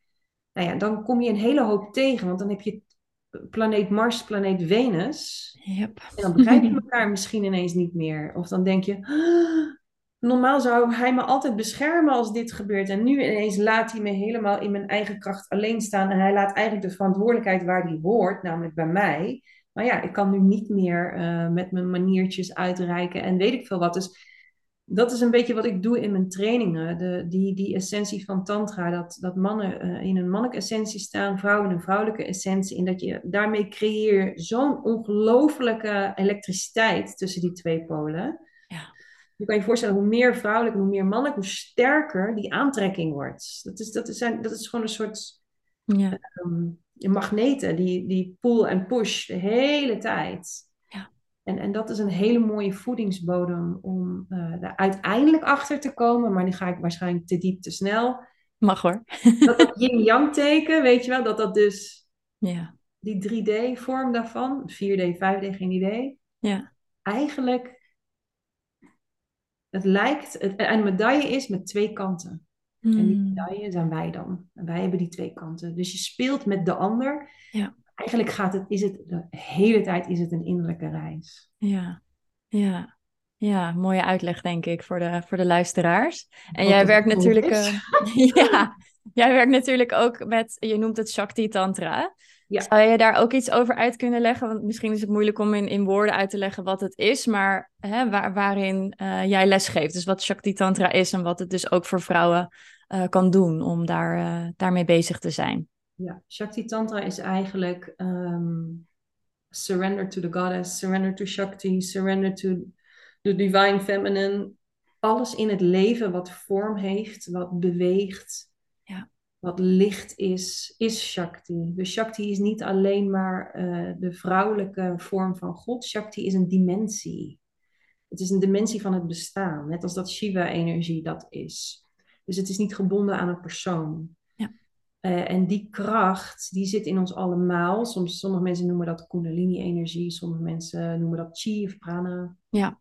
Nou ja, dan kom je een hele hoop tegen, want dan heb je planeet Mars, planeet Venus. Yep. En dan begrijp je elkaar misschien ineens niet meer. Of dan denk je, ah, normaal zou hij me altijd beschermen als dit gebeurt. En nu ineens laat hij me helemaal in mijn eigen kracht alleen staan. En hij laat eigenlijk de verantwoordelijkheid waar die hoort, namelijk bij mij. Maar ja, ik kan nu niet meer uh, met mijn maniertjes uitreiken en weet ik veel wat. Dus dat is een beetje wat ik doe in mijn trainingen. De, die, die essentie van tantra, dat, dat mannen uh, in een mannelijke essentie staan, vrouwen in een vrouwelijke essentie. En dat je daarmee creëer zo'n ongelofelijke elektriciteit tussen die twee polen. Ja. Je kan je voorstellen, hoe meer vrouwelijk, hoe meer mannelijk, hoe sterker die aantrekking wordt. Dat is, dat is, dat is gewoon een soort ja. um, magneten, die, die pull en push de hele tijd. En, en dat is een hele mooie voedingsbodem om uh, daar uiteindelijk achter te komen. Maar nu ga ik waarschijnlijk te diep, te snel. Mag hoor. dat dat yin-yang teken, weet je wel, dat dat dus ja. die 3D-vorm daarvan, 4D, 5D, geen idee. Ja. Eigenlijk, het lijkt, het, een medaille is met twee kanten. Mm. En die medaille zijn wij dan. En wij hebben die twee kanten. Dus je speelt met de ander. Ja eigenlijk gaat het, is het de hele tijd is het een innerlijke reis. Ja, ja. Ja, mooie uitleg denk ik voor de, voor de luisteraars. En jij werkt natuurlijk. Uh, ja, jij werkt natuurlijk ook met, je noemt het Shakti Tantra. Ja. Zou je daar ook iets over uit kunnen leggen? Want misschien is het moeilijk om in, in woorden uit te leggen wat het is, maar hè, waar, waarin uh, jij lesgeeft. Dus wat Shakti Tantra is en wat het dus ook voor vrouwen uh, kan doen om daar, daarmee bezig te zijn. Ja, Shakti Tantra is eigenlijk um, surrender to the goddess, surrender to Shakti, surrender to the divine feminine. Alles in het leven wat vorm heeft, wat beweegt, ja. wat licht is, is Shakti. Dus Shakti is niet alleen maar uh, de vrouwelijke vorm van God. Shakti is een dimensie. Het is een dimensie van het bestaan, net als dat Shiva-energie dat is. Dus het is niet gebonden aan een persoon. Uh, en die kracht, die zit in ons allemaal. Soms, sommige mensen noemen dat kundalini-energie, sommige mensen noemen dat chi of prana. Ja.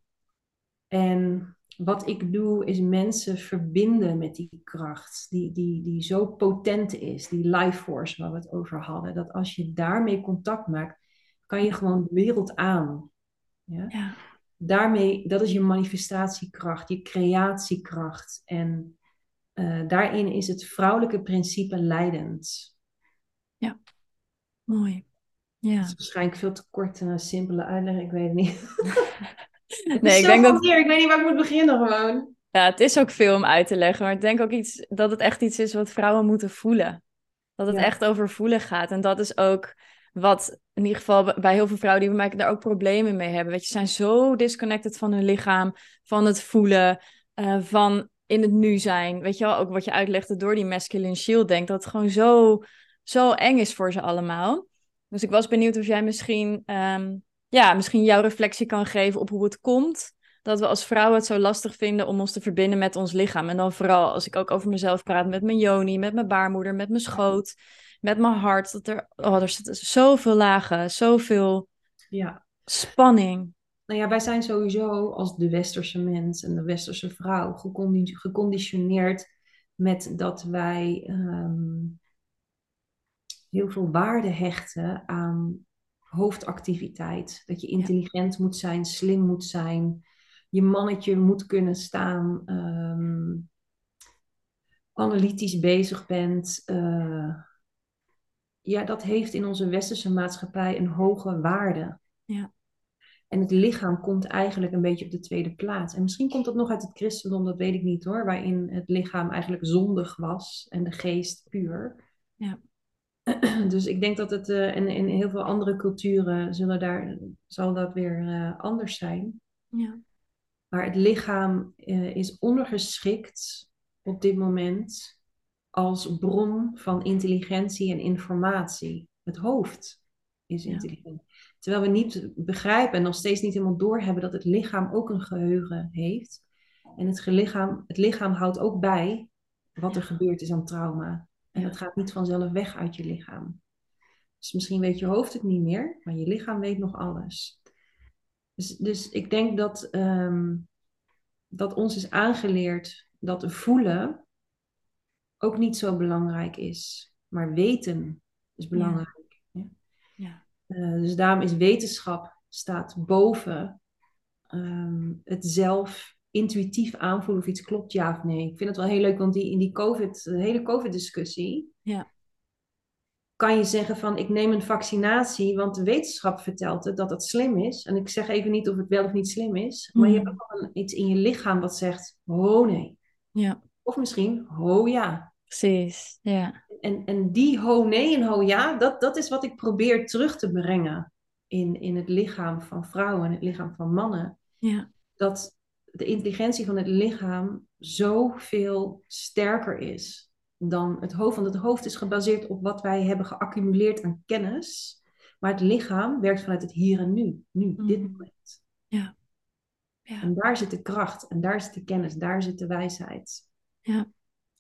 En wat ik doe, is mensen verbinden met die kracht, die, die, die zo potent is, die life force waar we het over hadden. Dat als je daarmee contact maakt, kan je gewoon de wereld aan. Ja? ja. Daarmee, dat is je manifestatiekracht, je creatiekracht. En uh, daarin is het vrouwelijke principe leidend. Ja, mooi. Ja. Dat is waarschijnlijk veel te kort en een simpele uitleg, ik weet het niet. nee, ik denk dat. Hier, ik weet niet waar ik moet beginnen gewoon. Ja, het is ook veel om uit te leggen, maar ik denk ook iets, dat het echt iets is wat vrouwen moeten voelen. Dat het Ja. echt over voelen gaat. En dat is ook wat in ieder geval bij heel veel vrouwen die bij mij daar ook problemen mee hebben. Weet je, zijn zo disconnected van hun lichaam, van het voelen, eh, van in het nu zijn. Weet je wel, ook wat je uitlegde door die masculine shield denk dat het gewoon zo, zo eng is voor ze allemaal. Dus ik was benieuwd of jij misschien, ehm, ja, misschien jouw reflectie kan geven op hoe het komt dat we als vrouwen het zo lastig vinden om ons te verbinden met ons lichaam. En dan vooral als ik ook over mezelf praat met mijn joni, met mijn baarmoeder, met mijn schoot, met mijn hart. Dat er, oh, er zitten zoveel lagen, zoveel Ja. spanning. Nou ja, wij zijn sowieso als de westerse mens en de westerse vrouw gecondi- geconditioneerd met dat wij ehm, heel veel waarde hechten aan hoofdactiviteit. Dat je intelligent moet zijn, slim moet zijn, je mannetje moet kunnen staan, ehm, analytisch bezig bent. eh, ja, dat heeft in onze westerse maatschappij een hoge waarde. Ja. En het lichaam komt eigenlijk een beetje op de tweede plaats. En misschien komt dat nog uit het christendom, dat weet ik niet hoor. Waarin het lichaam eigenlijk zondig was en de geest puur. Ja. Dus ik denk dat het uh, in, in heel veel andere culturen zullen daar, zal dat weer uh, anders zijn. Ja. Maar het lichaam uh, is ondergeschikt op dit moment als bron van intelligentie en informatie. Het hoofd is intelligent. Ja. Terwijl we niet begrijpen en nog steeds niet helemaal doorhebben dat het lichaam ook een geheugen heeft. En het lichaam, het lichaam houdt ook bij wat er gebeurd is aan trauma. En dat gaat niet vanzelf weg uit je lichaam. Dus misschien weet je hoofd het niet meer, maar je lichaam weet nog alles. Dus, dus ik denk dat, ehm, dat ons is aangeleerd dat voelen ook niet zo belangrijk is. Maar weten is belangrijk. Uh, dus daarom is wetenschap staat boven um, het zelf intuïtief aanvoelen of iets klopt ja of nee. Ik vind het wel heel leuk, want die, in die COVID, de hele COVID-discussie, ja. kan je zeggen van ik neem een vaccinatie, want de wetenschap vertelt het dat dat slim is. En ik zeg even niet of het wel of niet slim is, maar je mm. hebt ook iets in je lichaam wat zegt, oh nee. Ja. Of misschien, ho ja. Precies, ja. En, en die ho nee en ho ja, dat, dat is wat ik probeer terug te brengen in, in het lichaam van vrouwen en het lichaam van mannen. Ja. Dat de intelligentie van het lichaam zoveel sterker is dan het hoofd. Want het hoofd is gebaseerd op wat wij hebben geaccumuleerd aan kennis. Maar het lichaam werkt vanuit het hier en nu. Nu, dit mm. moment. Ja. ja. En daar zit de kracht. En daar zit de kennis. Daar zit de wijsheid. Ja.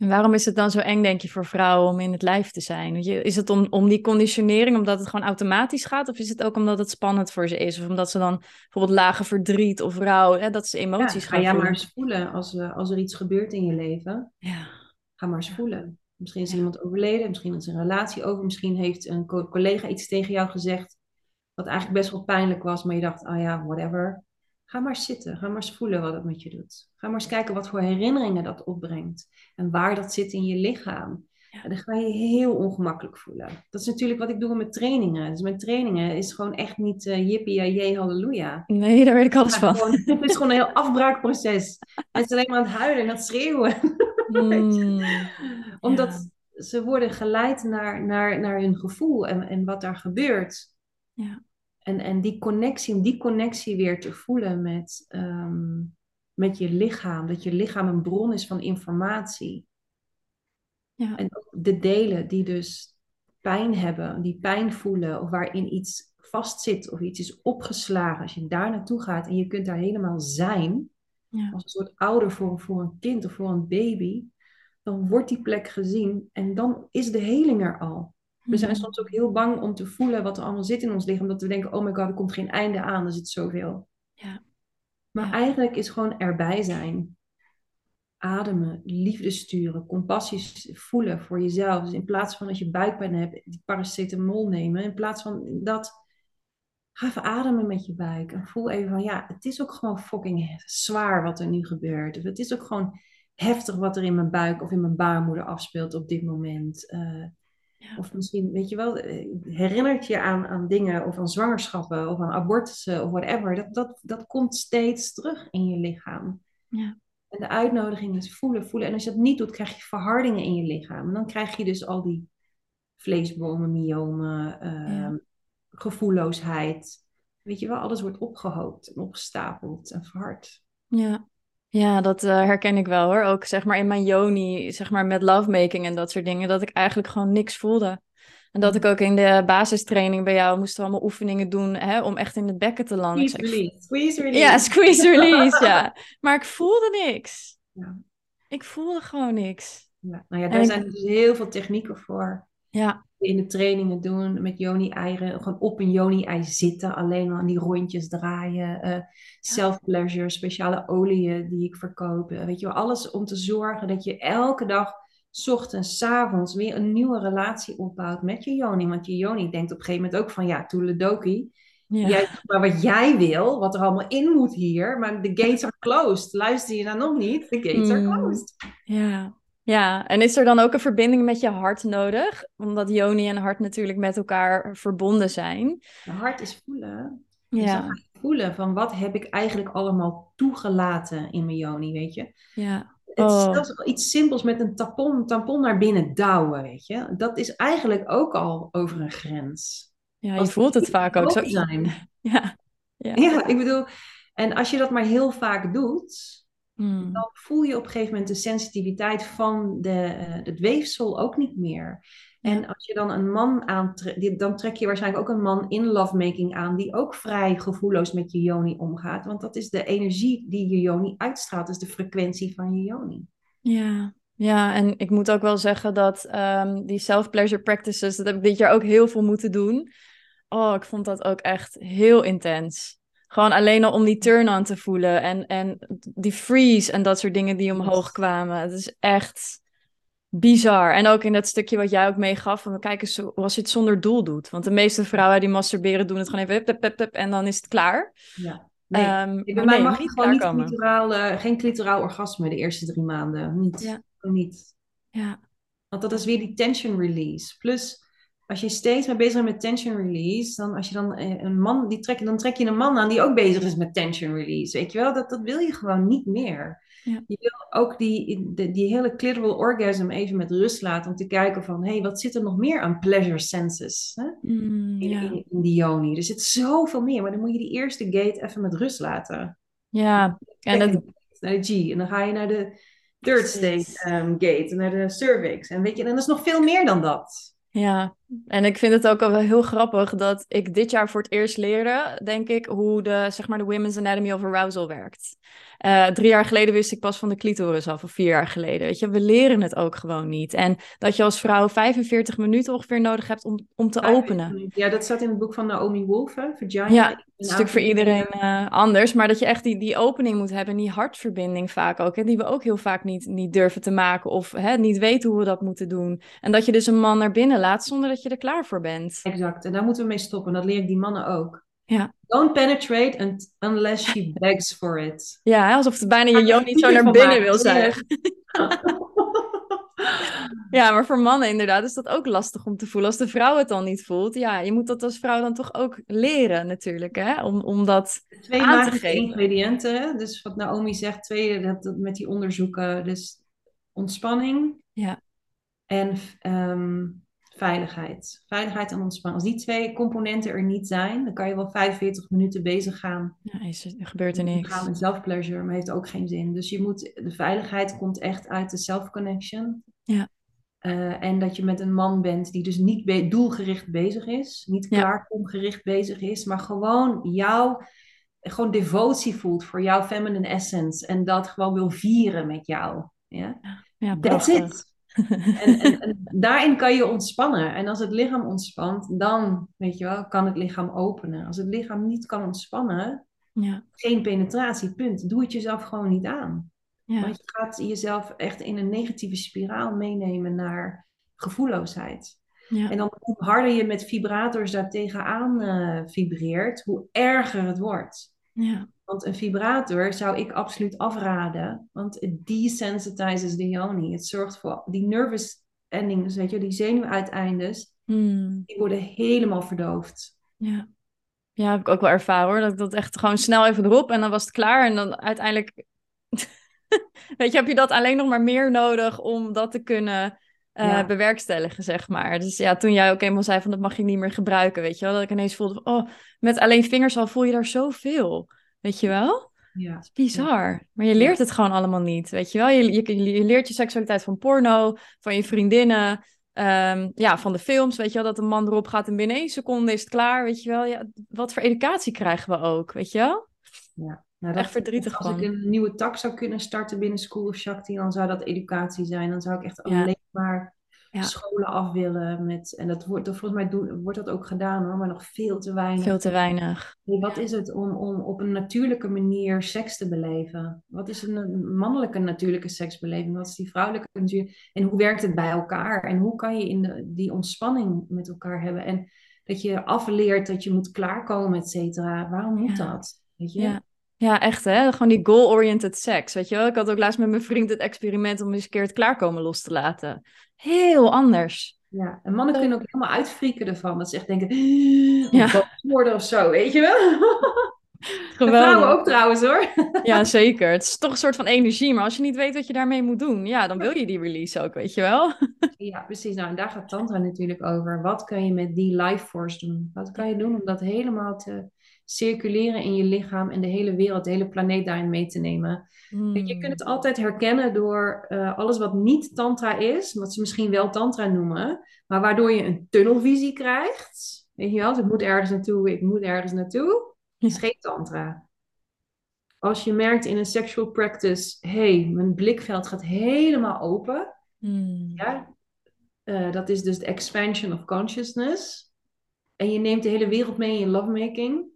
En waarom is het dan zo eng, denk je, voor vrouwen om in het lijf te zijn? Is het om, om die conditionering, omdat het gewoon automatisch gaat? Of is het ook omdat het spannend voor ze is? Of omdat ze dan bijvoorbeeld lage verdriet of rouw, hè, dat ze emoties ja, gaan ga jij maar eens voelen als, uh, als er iets gebeurt in je leven. Ja. Ga maar eens voelen. Misschien is iemand overleden, misschien is een relatie over, misschien heeft een collega iets tegen jou gezegd wat eigenlijk best wel pijnlijk was, maar je dacht, ah oh ja, whatever. Ga maar zitten. Ga maar eens voelen wat het met je doet. Ga maar eens kijken wat voor herinneringen dat opbrengt. En waar dat zit in je lichaam. En dan ga je heel ongemakkelijk voelen. Dat is natuurlijk wat ik doe met trainingen. Dus mijn trainingen is gewoon echt niet uh, jippie, jee, halleluja. Nee, daar weet ik alles van. het is gewoon een heel afbraakproces. Het is alleen maar aan het huilen en aan het schreeuwen. Hmm. Omdat ze worden geleid naar, naar, naar hun gevoel en, en wat daar gebeurt. Ja. En, en die connectie, om die connectie weer te voelen met, ehm, met je lichaam. Dat je lichaam een bron is van informatie. Ja. En de delen die dus pijn hebben, die pijn voelen, of waarin iets vastzit of iets is opgeslagen. Als je daar naartoe gaat en je kunt daar helemaal zijn, ja. als een soort ouder voor, voor een kind of voor een baby, dan wordt die plek gezien en dan is de heling er al. We zijn mhm. soms ook heel bang om te voelen wat er allemaal zit in ons lichaam. Omdat we denken, oh my god, er komt geen einde aan. Er zit zoveel. Ja. Maar eigenlijk is gewoon erbij zijn. Ademen, liefde sturen, compassie voelen voor jezelf. Dus in plaats van als je buikpijn hebt, die paracetamol nemen. In plaats van dat, ga even ademen met je buik. En voel even van, ja, het is ook gewoon fucking zwaar wat er nu gebeurt. Of het is ook gewoon heftig wat er in mijn buik of in mijn baarmoeder afspeelt op dit moment. Uh, of misschien, weet je wel, eh, herinnert je aan, aan dingen of aan zwangerschappen of aan abortussen of whatever. Dat, dat, dat komt steeds terug in je lichaam. Ja. En de uitnodiging is voelen, voelen. En als je dat niet doet, krijg je verhardingen in je lichaam. En dan krijg je dus al die vleesbomen, myomen, uh, gevoelloosheid. Weet je wel, alles wordt opgehoopt en opgestapeld en verhard. Ja, ja, dat uh, herken ik wel hoor. Ook zeg maar in mijn yoni, zeg maar met lovemaking en dat soort dingen, dat ik eigenlijk gewoon niks voelde. En dat ik ook in de basistraining bij jou moest allemaal oefeningen doen hè, om echt in het bekken te landen. Squeeze release. Squeeze release. Ja, squeeze release, ja. Maar ik voelde niks. Ja. Ik voelde gewoon niks. Ja. Nou ja, daar zijn dus heel veel technieken voor. Ja in de trainingen doen met Joni-eieren. Gewoon op een Joni-ei zitten, alleen aan die rondjes draaien. Uh, Self-pleasure, speciale oliën die ik verkoop. Eh, weet je wel, alles om te zorgen dat je elke dag, s ochtends, s avonds, weer een nieuwe relatie opbouwt met je Joni. Want je Joni denkt op een gegeven moment ook van, ja, toeledoki. Ja. Jij, maar wat jij wil, wat er allemaal in moet hier, maar de gates are closed. Luister je nou nog niet? De gates are hmm. closed. Ja, ja, en is er dan ook een verbinding met je hart nodig? Omdat Joni en hart natuurlijk met elkaar verbonden zijn. Je hart is voelen. Ja. Dus voelen van wat heb ik eigenlijk allemaal toegelaten in mijn Joni, weet je? Ja. Het is oh. zelfs iets simpels met een tampon, tampon naar binnen douwen, weet je? Dat is eigenlijk ook al over een grens. Ja, je voelt het vaak ook zo. Zijn. Ja. ja. Ja, ik bedoel, en als je dat maar heel vaak doet, Hmm. Dan voel je op een gegeven moment de sensitiviteit van de, uh, het weefsel ook niet meer. En als je dan een man aantrekt, dan trek je waarschijnlijk ook een man in lovemaking aan, die ook vrij gevoelloos met je joni omgaat. Want dat is de energie die je joni uitstraalt, dus de frequentie van je joni. Ja, Ja, en ik moet ook wel zeggen dat ehm, die self-pleasure practices, dat heb ik dit jaar ook heel veel moeten doen. Oh, ik vond dat ook echt heel intens. Gewoon alleen al om die turn-on te voelen en, en die freeze en dat soort dingen die omhoog kwamen. Het is echt bizar. En ook in dat stukje wat jij ook meegaf, van kijk eens als je het zonder doel doet. Want de meeste vrouwen die masturberen doen het gewoon even hup, hup, hup, en dan is het klaar. Ja. Nee, um, bij mij mag je gewoon niet clitoraal, uh, geen clitoraal orgasme de eerste drie maanden. Niet. Ja. niet. Ja. Want dat is weer die tension release. Plus, als je steeds meer bezig bent met tension release, dan als je dan eh, een man, die trek, dan trek je een man aan die ook bezig is met tension release. Weet je wel, dat, dat wil je gewoon niet meer. Ja. Je wil ook die, die, die, hele clitoral orgasm even met rust laten om te kijken van, hé, hey, wat zit er nog meer aan pleasure senses hè? Mm, in, in, in, die yoni? Er zit zoveel meer, maar dan moet je die eerste gate even met rust laten. Ja, en dat... Naar de G, en dan ga je naar de third state um, gate, naar de cervix. En weet je, en dat is nog veel meer dan dat. Ja, en ik vind het ook wel heel grappig dat ik dit jaar voor het eerst leerde, denk ik, hoe de, zeg maar, de Women's Anatomy of Arousal werkt. Uh, drie jaar geleden wist ik pas van de clitoris af, of vier jaar geleden. Weet je, we leren het ook gewoon niet. En dat je als vrouw 45 minuten ongeveer nodig hebt om, om te openen. Ja, dat staat in het boek van Naomi Wolf, hè? Vagina. Ja, een stuk voor iedereen uh, anders. Maar dat je echt die, die opening moet hebben, die hartverbinding vaak ook. Hè, die we ook heel vaak niet, niet durven te maken of hè, niet weten hoe we dat moeten doen. En dat je dus een man naar binnen laat zonder dat je er klaar voor bent. Exact, en daar moeten we mee stoppen. Dat leer ik die mannen ook. Ja. Don't penetrate unless she begs for it. Ja, alsof het bijna je jood niet zo naar binnen wil zijn. ja, maar voor mannen inderdaad is dat ook lastig om te voelen. Als de vrouw het dan niet voelt, ja, je moet dat als vrouw dan toch ook leren natuurlijk, hè? Om, om dat Twee aan te geven. ingrediënten, dus wat Naomi zegt, twee, dat, dat met die onderzoeken, dus ontspanning ja. en um, veiligheid. Veiligheid en ontspanning. Als die twee componenten er niet zijn, dan kan je wel 45 minuten bezig gaan. Ja, is, er gebeurt er niks. Gaan met self-pleasure, maar heeft ook geen zin. Dus je moet, de veiligheid komt echt uit de self-connection. Ja. Uh, en dat je met een man bent die dus niet doelgericht bezig is, niet klaarkomgericht bezig is, maar gewoon jou, gewoon devotie voelt voor jouw feminine essence en dat gewoon wil vieren met jou. Ja, ja That's it. En, en, en, daarin kan je ontspannen. En als het lichaam ontspant, dan weet je wel, kan het lichaam openen. Als het lichaam niet kan ontspannen, ja. geen penetratie, punt. Doe het jezelf gewoon niet aan. Ja. Want je gaat jezelf echt in een negatieve spiraal meenemen naar gevoelloosheid. Ja. En dan hoe harder je met vibrators daar tegenaan uh, vibreert, hoe erger het wordt. Ja. Want een vibrator zou ik absoluut afraden, want het desensitizes de yoni. Het zorgt voor die nervous endings, weet je, die zenuwuiteindes, hmm. die worden helemaal verdoofd. Ja. ja, heb ik ook wel ervaren hoor. Dat ik dat echt gewoon snel even erop en dan was het klaar. En dan uiteindelijk, weet je, heb je dat alleen nog maar meer nodig om dat te kunnen uh, bewerkstelligen, zeg maar. Dus ja, toen jij ook eenmaal zei van dat mag je niet meer gebruiken, weet je wel. Dat ik ineens voelde van, oh, met alleen vingers al voel je daar zoveel. Weet je wel? Ja. Is bizar. Maar je leert het gewoon allemaal niet. Weet je wel? Je, je, je leert je seksualiteit van porno, van je vriendinnen, um, ja, van de films. Weet je wel? Dat een man erop gaat en binnen één seconde is het klaar. Weet je wel? Ja, wat voor educatie krijgen we ook? Weet je wel? Ja. Nou, echt verdrietig Als ik een nieuwe tak zou kunnen starten binnen School of Shakti, dan zou dat educatie zijn. Dan zou ik echt alleen maar ja. scholen af willen. Met, en dat wordt, dat, volgens mij doen, wordt dat ook gedaan hoor, maar nog veel te weinig. Veel te weinig. wat is het om, om op een natuurlijke manier seks te beleven? Wat is een mannelijke natuurlijke seksbeleving? Wat is die vrouwelijke natuur? En hoe werkt het bij elkaar? En hoe kan je in de, die ontspanning met elkaar hebben? En dat je afleert dat je moet klaarkomen, et cetera. Waarom moet dat? Weet je? Ja. Ja, echt hè. Gewoon die goal-oriented seks, weet je wel. Ik had ook laatst met mijn vriend het experiment om eens een keer het klaarkomen los te laten. Heel anders. Ja, en mannen kunnen ook helemaal uitfrieken ervan. Dat ze echt denken, ja. worden of zo, weet je wel. Geweldig. vrouwen ook trouwens hoor. Ja, zeker. Het is toch een soort van energie. Maar als je niet weet wat je daarmee moet doen, ja, dan wil je die release ook, weet je wel. Ja, precies. Nou, en daar gaat Tantra natuurlijk over. Wat kan je met die life force doen? Wat kan je doen om dat helemaal te circuleren in je lichaam en de hele wereld, de hele planeet daarin mee te nemen. Mm. Je kunt het altijd herkennen door uh, alles wat niet tantra is, wat ze misschien wel tantra noemen, maar waardoor je een tunnelvisie krijgt. Weet je wel, ik moet ergens naartoe, ik moet ergens naartoe. is geen tantra. als je merkt in een sexual practice, hey, mijn blikveld gaat helemaal open. Hmm. Ja, eh, dat is dus de expansion of consciousness. En je neemt de hele wereld mee in je lovemaking.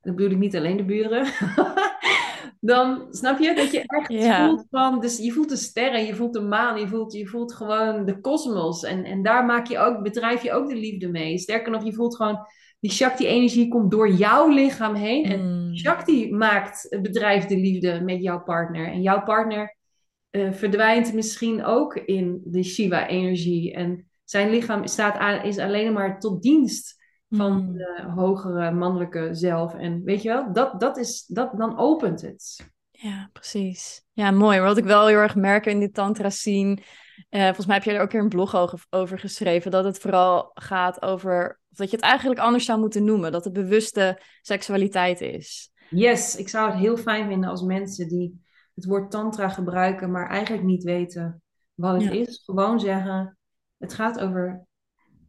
Dat bedoel ik niet alleen de buren. dan snap je dat je echt Ja. voelt van, dus je voelt de sterren, je voelt de maan, je voelt, je voelt gewoon de kosmos. En, en daar maak je ook, bedrijf je ook de liefde mee. Sterker nog, je voelt gewoon, die Shakti-energie komt door jouw lichaam heen. En Hmm. Shakti maakt, bedrijft de liefde met jouw partner. En jouw partner eh, verdwijnt misschien ook in de Shiva-energie. En zijn lichaam staat aan, is alleen maar tot dienst van Hmm. de hogere mannelijke zelf. En weet je wel, dat, dat is, dat, dan opent het. Ja, precies. Ja, mooi. Wat ik wel heel erg merk in die tantra scene, eh, volgens mij heb je er ook een keer een blog over, over geschreven, dat het vooral gaat over, of dat je het eigenlijk anders zou moeten noemen, dat het bewuste seksualiteit is. Yes, ik zou het heel fijn vinden als mensen die het woord tantra gebruiken, maar eigenlijk niet weten wat het Ja. is. Gewoon zeggen, het gaat over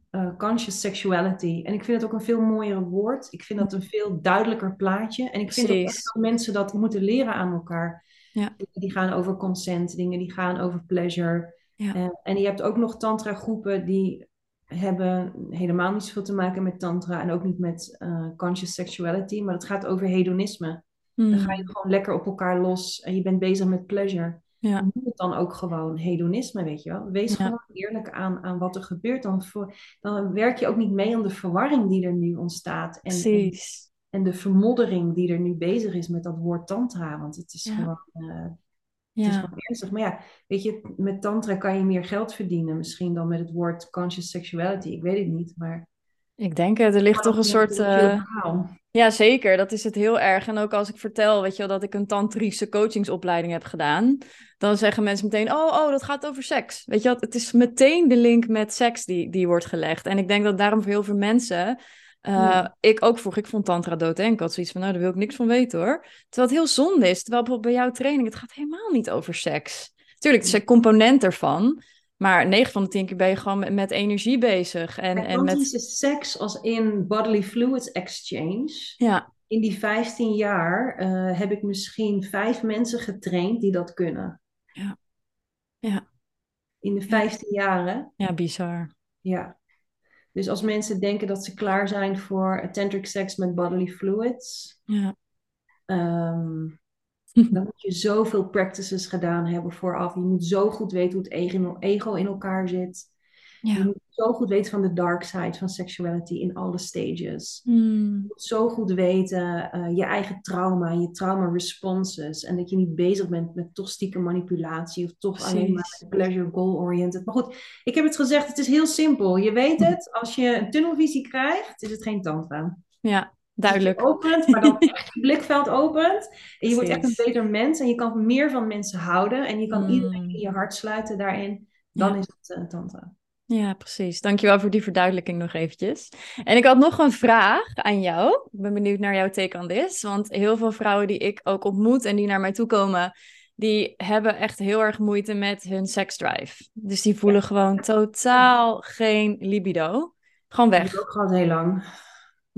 eh, conscious sexuality. En ik vind het ook een veel mooier woord. Ik vind dat een veel duidelijker plaatje. En ik vind ook dat mensen dat moeten leren aan elkaar. Ja. Dingen die gaan over consent, dingen die gaan over pleasure. Ja. Eh, en je hebt ook nog tantra groepen die hebben helemaal niet zoveel te maken met tantra en ook niet met eh, conscious sexuality, maar het gaat over hedonisme. Dan ga je Hmm. gewoon lekker op elkaar los en je bent bezig met pleasure. Ja. Noem het dan ook gewoon hedonisme, weet je wel. Wees Ja. gewoon eerlijk aan, aan wat er gebeurt. Dan, voor, dan werk je ook niet mee aan de verwarring die er nu ontstaat. En, Precies. en de vermoddering die er nu bezig is met dat woord tantra. Want het is Ja. gewoon... eh, het is gewoon ernstig. Maar ja, weet je, met tantra kan je meer geld verdienen. Misschien dan met het woord conscious sexuality. Ik weet het niet, maar... Ik denk het, er ligt toch een soort... Ja, zeker. Dat is het heel erg. En ook als ik vertel, weet je wel, dat ik een tantrische coachingsopleiding heb gedaan, dan zeggen mensen meteen, oh, oh, dat gaat over seks. Weet je wel, het is meteen de link met seks die, die wordt gelegd. En ik denk dat daarom voor heel veel mensen, eh, Ja. ik ook vroeg, ik vond tantra doodeng. Ik had zoiets van, nou, daar wil ik niks van weten hoor. Terwijl het heel zonde is. Terwijl bijvoorbeeld bij jouw training, het gaat helemaal niet over seks. Tuurlijk, het is een component ervan. Maar 9 van de 10 keer ben je gewoon met, energie bezig. En, En met... tantrische seks als in bodily fluids exchange. Ja, In die 15 jaar eh, heb ik misschien vijf mensen getraind die dat kunnen. Ja. Ja. In de 15 jaren. ja, bizar. Ja. Dus als mensen denken dat ze klaar zijn voor tantric seks met bodily fluids, Ja. ehm, dan moet je zoveel practices gedaan hebben vooraf. Je moet zo goed weten hoe het ego, in elkaar zit. Je Ja. moet zo goed weten van de dark side van sexuality in alle stages. Hmm. Je moet zo goed weten eh, je eigen trauma, je trauma responses. En dat je niet bezig bent met toch stiekem manipulatie of toch alleen maar Precies. pleasure goal oriented. Maar goed, ik heb het gezegd, het is heel simpel. Je weet het, als je een tunnelvisie krijgt, is het geen tantra. Ja, je duidelijk. opent, maar dan echt je blikveld opent. En je wordt echt een beter mens en je kan meer van mensen houden. En je kan Mm. iedereen in je hart sluiten daarin. Dan Ja. is het eh, tantra. Ja, precies. Dankjewel voor die verduidelijking nog eventjes. En ik had nog een vraag aan jou. Ik ben benieuwd naar jouw take on this. Want heel veel vrouwen die ik ook ontmoet en die naar mij toe komen, die hebben echt heel erg moeite met hun seksdrive. Dus die voelen gewoon totaal geen libido. Gewoon Dat weg. ik ook gehad heel lang.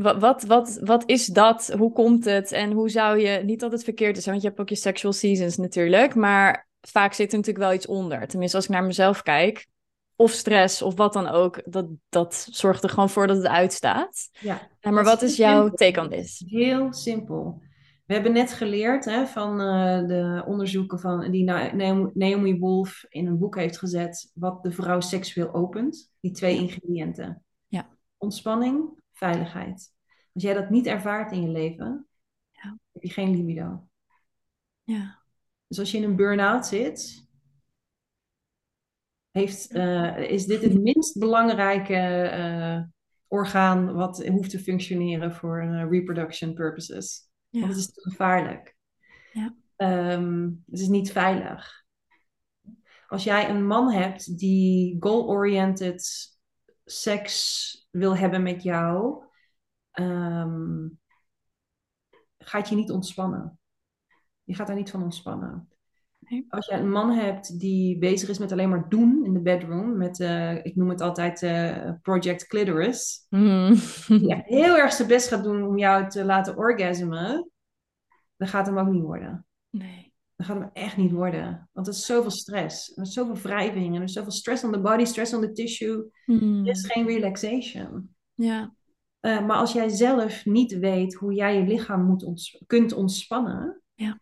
Wat, wat, wat, wat is dat? Hoe komt het? En hoe zou je, niet dat het verkeerd is, want je hebt ook je sexual seasons natuurlijk, maar vaak zit er natuurlijk wel iets onder. Tenminste, als ik naar mezelf kijk, of stress of wat dan ook, dat, dat zorgt er gewoon voor dat het uitstaat. Ja. Maar wat is jouw simpel. take on this? Heel simpel. We hebben net geleerd hè, van eh, de onderzoeken van, die Na- Naomi, Wolf in een boek heeft gezet, wat de vrouw seksueel opent. Die twee ingrediënten. Ja. Ontspanning, veiligheid. Als jij dat niet ervaart in je leven, Ja. heb je geen libido. Ja, Dus als je in een burn-out zit, heeft, eh, is dit het minst belangrijke eh, orgaan wat hoeft te functioneren voor eh, reproduction purposes. Want ja, het is te gevaarlijk. Ja. Ehm, het is niet veilig. Als jij een man hebt die goal-oriented seks wil hebben met jou, ehm, gaat je niet ontspannen. Je gaat daar niet van ontspannen. Nee. Als je een man hebt die bezig is met alleen maar doen in de bedroom, met, eh, ik noem het altijd eh, Project Clitoris, Mm. die echt heel erg zijn best gaat doen om jou te laten orgasmen, dan gaat hem ook niet worden. Nee. Dan gaat hem echt niet worden. Want er is zoveel stress. Er is zoveel wrijving. En er is zoveel stress on the body, stress on the tissue. Hmm. Er is geen relaxation. Ja. Uh, maar als jij zelf niet weet hoe jij je lichaam moet kunt ontspannen, ja.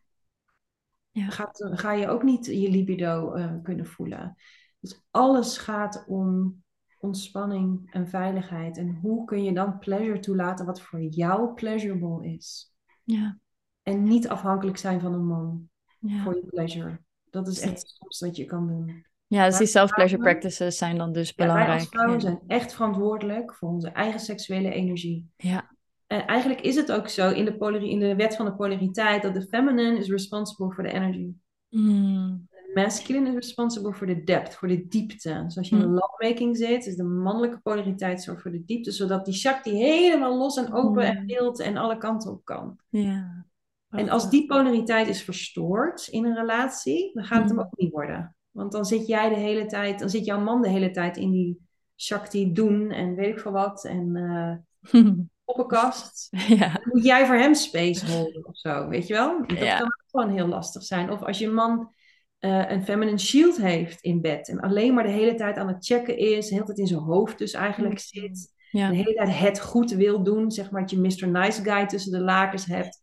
Ja. Gaat, ga je ook niet je libido uh, kunnen voelen. Dus alles gaat om ontspanning en veiligheid. En hoe kun je dan pleasure toelaten wat voor jou pleasurable is? Ja. En niet afhankelijk zijn van een man ja. voor je pleasure. Dat is echt soms wat je kan doen. Ja, dus die self-pleasure practices zijn dan dus belangrijk. wij als vrouwen zijn echt verantwoordelijk voor onze eigen seksuele energie. Ja. En eigenlijk is het ook zo in de, in de wet van de polariteit dat de feminine is responsible for the energy. Mm. De masculine is responsible for the depth, voor de diepte. Dus als je in Mm. lovemaking zit, is de mannelijke polariteit zorgt voor de diepte, zodat die shakti helemaal los en open en Mm. wild en alle kanten op kan. Ja. En als die polariteit is verstoord in een relatie, dan gaat het hem Mm. ook niet worden. Want dan zit jij de hele tijd, dan zit jouw man de hele tijd in die shakti doen en weet ik veel wat. En eh poppenkast. ja. Dan moet jij voor hem space houden of zo, weet je wel? Dat Ja. kan ook gewoon heel lastig zijn. Of als je man eh, een feminine shield heeft in bed en alleen maar de hele tijd aan het checken is, de hele tijd in zijn hoofd dus eigenlijk zit. Ja. De hele tijd het goed wil doen, zeg maar dat je Mr. Nice Guy tussen de lakens hebt.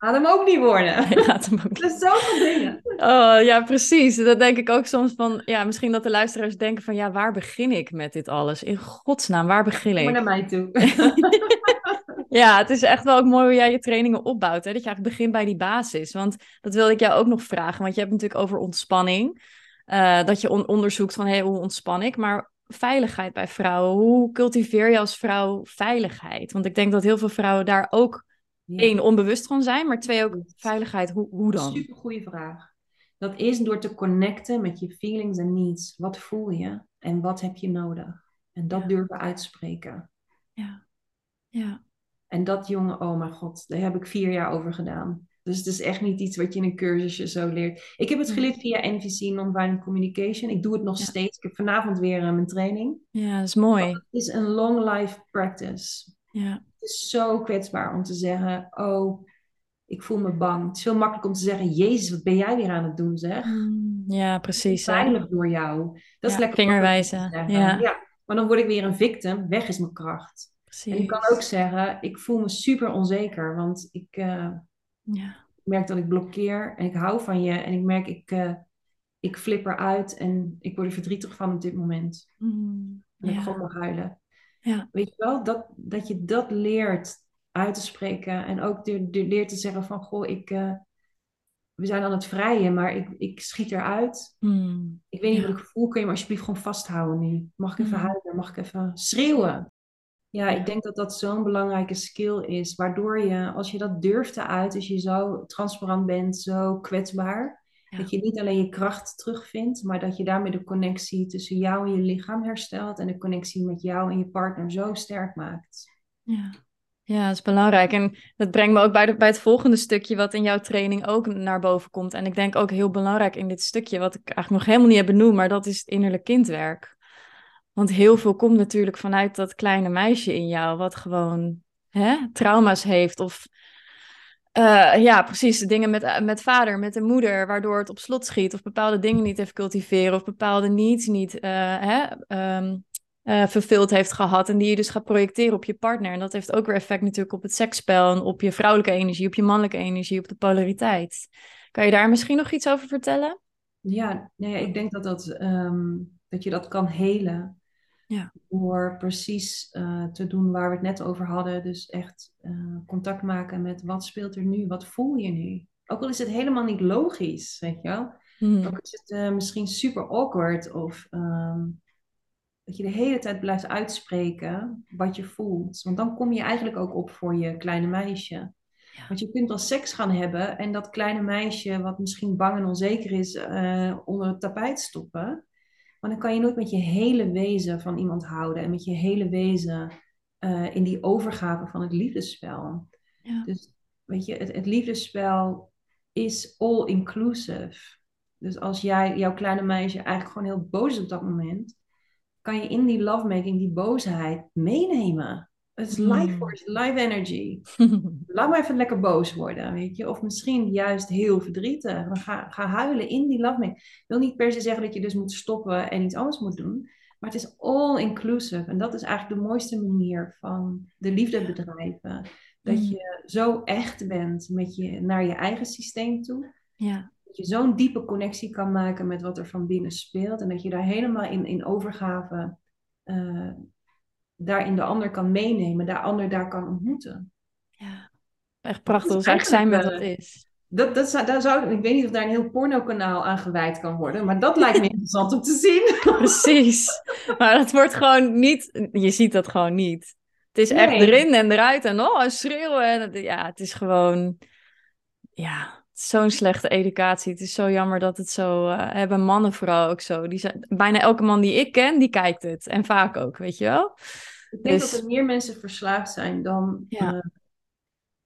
Ja. Gaat hem ook niet worden. Gaat hem ook Er zijn zoveel dingen. Oh ja, precies. Dat denk ik ook soms van, ja, misschien dat de luisteraars denken van, ja, waar begin ik met dit alles? In godsnaam, waar begin Kom ik? naar mij toe. Ja, het is echt wel ook mooi hoe jij je trainingen opbouwt. Hè? Dat je eigenlijk begint bij die basis. Want dat wilde ik jou ook nog vragen. Want je hebt natuurlijk over ontspanning. Eh, dat je on- onderzoekt van hey, hoe ontspan ik. Maar veiligheid bij vrouwen. Hoe cultiveer je als vrouw veiligheid? Want ik denk dat heel veel vrouwen daar ook Ja. één onbewust van zijn. Maar twee ook veiligheid. Hoe, hoe dan? Super goede vraag. Dat is door te connecten met je feelings en needs. Wat voel je en wat heb je nodig? En dat Ja. durven uitspreken. Ja. Ja. En dat jongen, oh mijn god, daar heb ik vier jaar over gedaan. Dus het is echt niet iets wat je in een cursusje zo leert. Ik heb het geleerd via NVC, Nonviolent Communication. Ik doe het nog Ja. steeds. Ik heb vanavond weer eh, mijn training. ja, dat is mooi. Het is een long life practice. Ja. Het is zo kwetsbaar om te zeggen, oh, ik voel me bang. Het is veel makkelijker om te zeggen, jezus, wat ben jij weer aan het doen, zeg. Mm, Ja, precies. Veilig door jou. Dat is Ja, lekker vingerwijzen, makkelijk zeggen. ja. Maar dan word ik weer een victim. Weg is mijn kracht. Precies. En ik kan ook zeggen, ik voel me super onzeker. Want ik uh, Ja. merk dat ik blokkeer. En ik hou van je. En ik merk, ik, uh, ik flip eruit. En ik word er verdrietig van op dit moment. Mm, En ik ja. gewoon mag huilen. Ja. Weet je wel, dat, dat je dat leert uit te spreken. En ook de, de leert te zeggen van, goh, ik... Uh, we zijn aan het vrijen, maar ik, ik schiet eruit. Mm, Ik weet niet wat ik voel. Kun je me alsjeblieft gewoon vasthouden nu? Mag ik even Mm. huilen? Mag ik even schreeuwen? Ja, ik denk dat dat zo'n belangrijke skill is. Waardoor je, als je dat durft te uiten, als je zo transparant bent, zo kwetsbaar. Ja. Dat je niet alleen je kracht terugvindt, maar dat je daarmee de connectie tussen jou en je lichaam herstelt. En de connectie met jou en je partner zo sterk maakt. Ja. ja, dat is belangrijk. En dat brengt me ook bij, de, bij het volgende stukje, wat in jouw training ook naar boven komt. En ik denk ook heel belangrijk in dit stukje, wat ik eigenlijk nog helemaal niet heb benoemd, maar dat is het innerlijk kindwerk. Want heel veel komt natuurlijk vanuit dat kleine meisje in jou, wat gewoon hè, trauma's heeft. Of uh, ja, precies, dingen met, met vader, met de moeder, waardoor het op slot schiet. Of bepaalde dingen niet heeft cultiveren, of bepaalde needs niet uh, hè, uh, vervuld heeft gehad. En die je dus gaat projecteren op je partner. En dat heeft ook weer effect natuurlijk op het seksspel en op je vrouwelijke energie, op je mannelijke energie, op de polariteit. Kan je daar misschien nog iets over vertellen? Ja, nee, ik denk dat, dat, um, dat je dat kan helen. Ja. Door precies uh, te doen waar we het net over hadden. Dus echt uh, contact maken met wat speelt er nu? Wat voel je nu? Ook al is het helemaal niet logisch, weet je wel. Hmm. Ook is het uh, misschien super awkward of um, dat je de hele tijd blijft uitspreken wat je voelt. Want dan kom je eigenlijk ook op voor je kleine meisje. Ja. Want je kunt wel seks gaan hebben en dat kleine meisje, wat misschien bang en onzeker is, uh, onder het tapijt stoppen. Maar dan kan je nooit met je hele wezen van iemand houden en met je hele wezen uh, in die overgave van het liefdesspel. Ja. Dus weet je, het, het liefdesspel is all-inclusive. Dus als jij, jouw kleine meisje eigenlijk gewoon heel boos is op dat moment, kan je in die lovemaking die boosheid meenemen. Het is life force, life energy. Laat maar even lekker boos worden, weet je. Of misschien juist heel verdrietig. Ga, ga huilen in die love Ik wil niet per se zeggen dat je dus moet stoppen en iets anders moet doen. Maar het is all inclusive. En dat is eigenlijk de mooiste manier van de liefde bedrijven. Dat mm. je zo echt bent met je, naar je eigen systeem toe. Ja. Dat je zo'n diepe connectie kan maken met wat er van binnen speelt. En dat je daar helemaal in, in overgave uh, daarin de ander kan meenemen. De ander daar kan ontmoeten. Ja, echt prachtig. Dat eigenlijk zijn met dat is. Dat, dat, daar zou, ik weet niet of daar een heel pornokanaal aan gewijd kan worden, maar dat lijkt me interessant om te zien. Precies. Maar het wordt gewoon niet, je ziet dat gewoon niet. Het is echt erin en eruit en oh, en schreeuwen. En, ja, het is gewoon, ja, zo'n slechte educatie. Het is zo jammer dat het zo, uh, hebben mannen vooral ook zo. Die zijn, bijna elke man die ik ken, die kijkt het. En vaak ook, weet je wel. Ik denk dus... dat er meer mensen verslaafd zijn dan, ja. uh,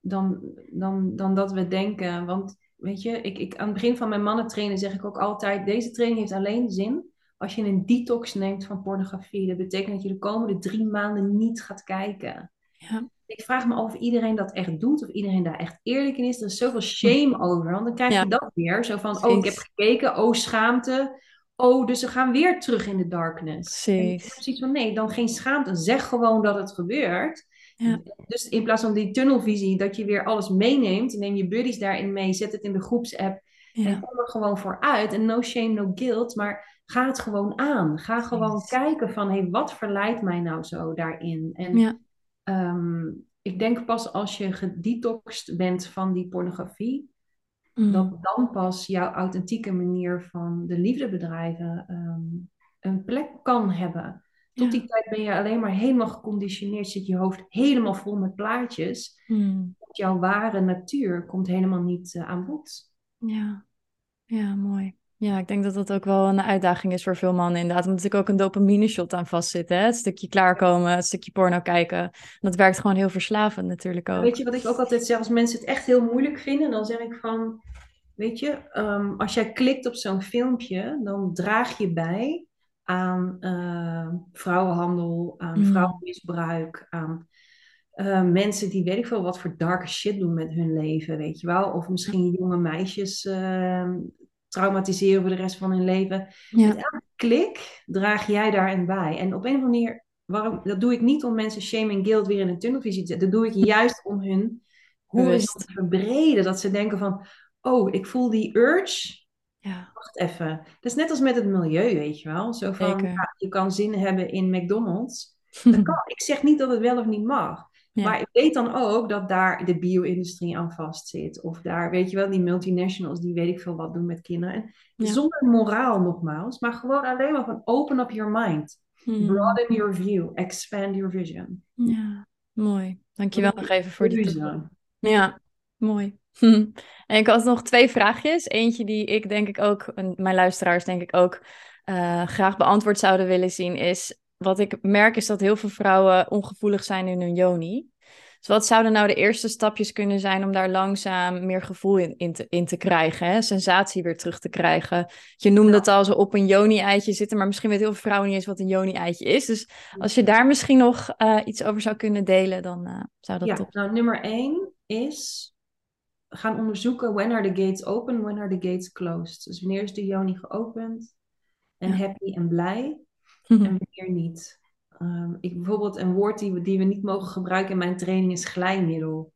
dan, dan, dan dat we denken. Want weet je, ik, ik, aan het begin van mijn mannentrainen zeg ik ook altijd: deze training heeft alleen zin als je een detox neemt van pornografie. Dat betekent dat je de komende drie maanden niet gaat kijken. Ja. Ik vraag me af of iedereen dat echt doet, of iedereen daar echt eerlijk in is. Er is zoveel shame over, want dan krijg je dat weer. Zo van, oh, ik heb gekeken, oh, schaamte. Oh, dus ze gaan weer terug in de darkness. Precies. van, nee, dan geen schaamte. Zeg gewoon dat het gebeurt. Ja. Dus in plaats van die tunnelvisie, dat je weer alles meeneemt, neem je buddies daarin mee, zet het in de groepsapp ja. en kom er gewoon vooruit. En no shame, no guilt, maar ga het gewoon aan. Ga gewoon kijken van, hé, hey, wat verleidt mij nou zo daarin? En ja. Ehm, ik denk pas als je gedetoxed bent van die pornografie, mm. dat dan pas jouw authentieke manier van de liefde bedrijven ehm, een plek kan hebben. Tot die tijd ben je alleen maar helemaal geconditioneerd, zit je hoofd helemaal vol met plaatjes. Mm. Jouw ware natuur komt helemaal niet uh, aan bod. Ja. ja, mooi. Ja, ik denk dat dat ook wel een uitdaging is voor veel mannen inderdaad. Omdat ik ook een dopamine shot aan vastzit. Hè? Het stukje klaarkomen, het stukje porno kijken. Dat werkt gewoon heel verslavend natuurlijk ook. Weet je wat ik ook altijd zeg? Als mensen het echt heel moeilijk vinden, dan zeg ik van... Weet je, um, als jij klikt op zo'n filmpje, dan draag je bij aan uh, vrouwenhandel, aan mm. vrouwenmisbruik, aan uh, mensen die weet ik veel wat voor dark shit doen met hun leven, weet je wel. Of misschien jonge meisjes uh, traumatiseren voor de rest van hun leven. Ja. Met elke klik draag jij daarin bij. En op een of andere manier, waarom, dat doe ik niet om mensen shame en guilt weer in een tunnelvisie te zetten. Dat doe ik juist om hun horizon te verbreden. Dat ze denken van, oh, ik voel die urge. Ja. Wacht even. Dat is net als met het milieu, weet je wel. Zo van, ja, je kan zin hebben in McDonald's. Dat kan. Ik zeg niet dat het wel of niet mag. Maar ik weet dan ook dat daar de bio-industrie aan vastzit. Of daar, weet je wel, die multinationals die weet ik veel wat doen met kinderen. Zonder moraal nogmaals, maar gewoon alleen maar van open up your mind. Hmm. Broaden your view, expand your vision. Ja, mooi. Dankjewel nog even voor die Ja, mooi. en ik had nog twee vraagjes. Eentje die ik denk ik ook, en mijn luisteraars denk ik ook, uh, graag beantwoord zouden willen zien is wat ik merk is dat heel veel vrouwen ongevoelig zijn in hun yoni. Dus wat zouden nou de eerste stapjes kunnen zijn om daar langzaam meer gevoel in, in, te, in te krijgen? Hè? Sensatie weer terug te krijgen. Je noemde het al zo op een joni-eitje zitten, maar misschien weten heel veel vrouwen niet eens wat een joni-eitje is. Dus als je daar misschien nog uh, iets over zou kunnen delen, dan uh, zou dat ja, top Nou, nummer één is gaan onderzoeken when are the gates open, when are the gates closed. Dus wanneer is de joni geopend en happy en blij en wanneer niet. Um, ik, bijvoorbeeld een woord die we, die we niet mogen gebruiken in mijn training is glijmiddel.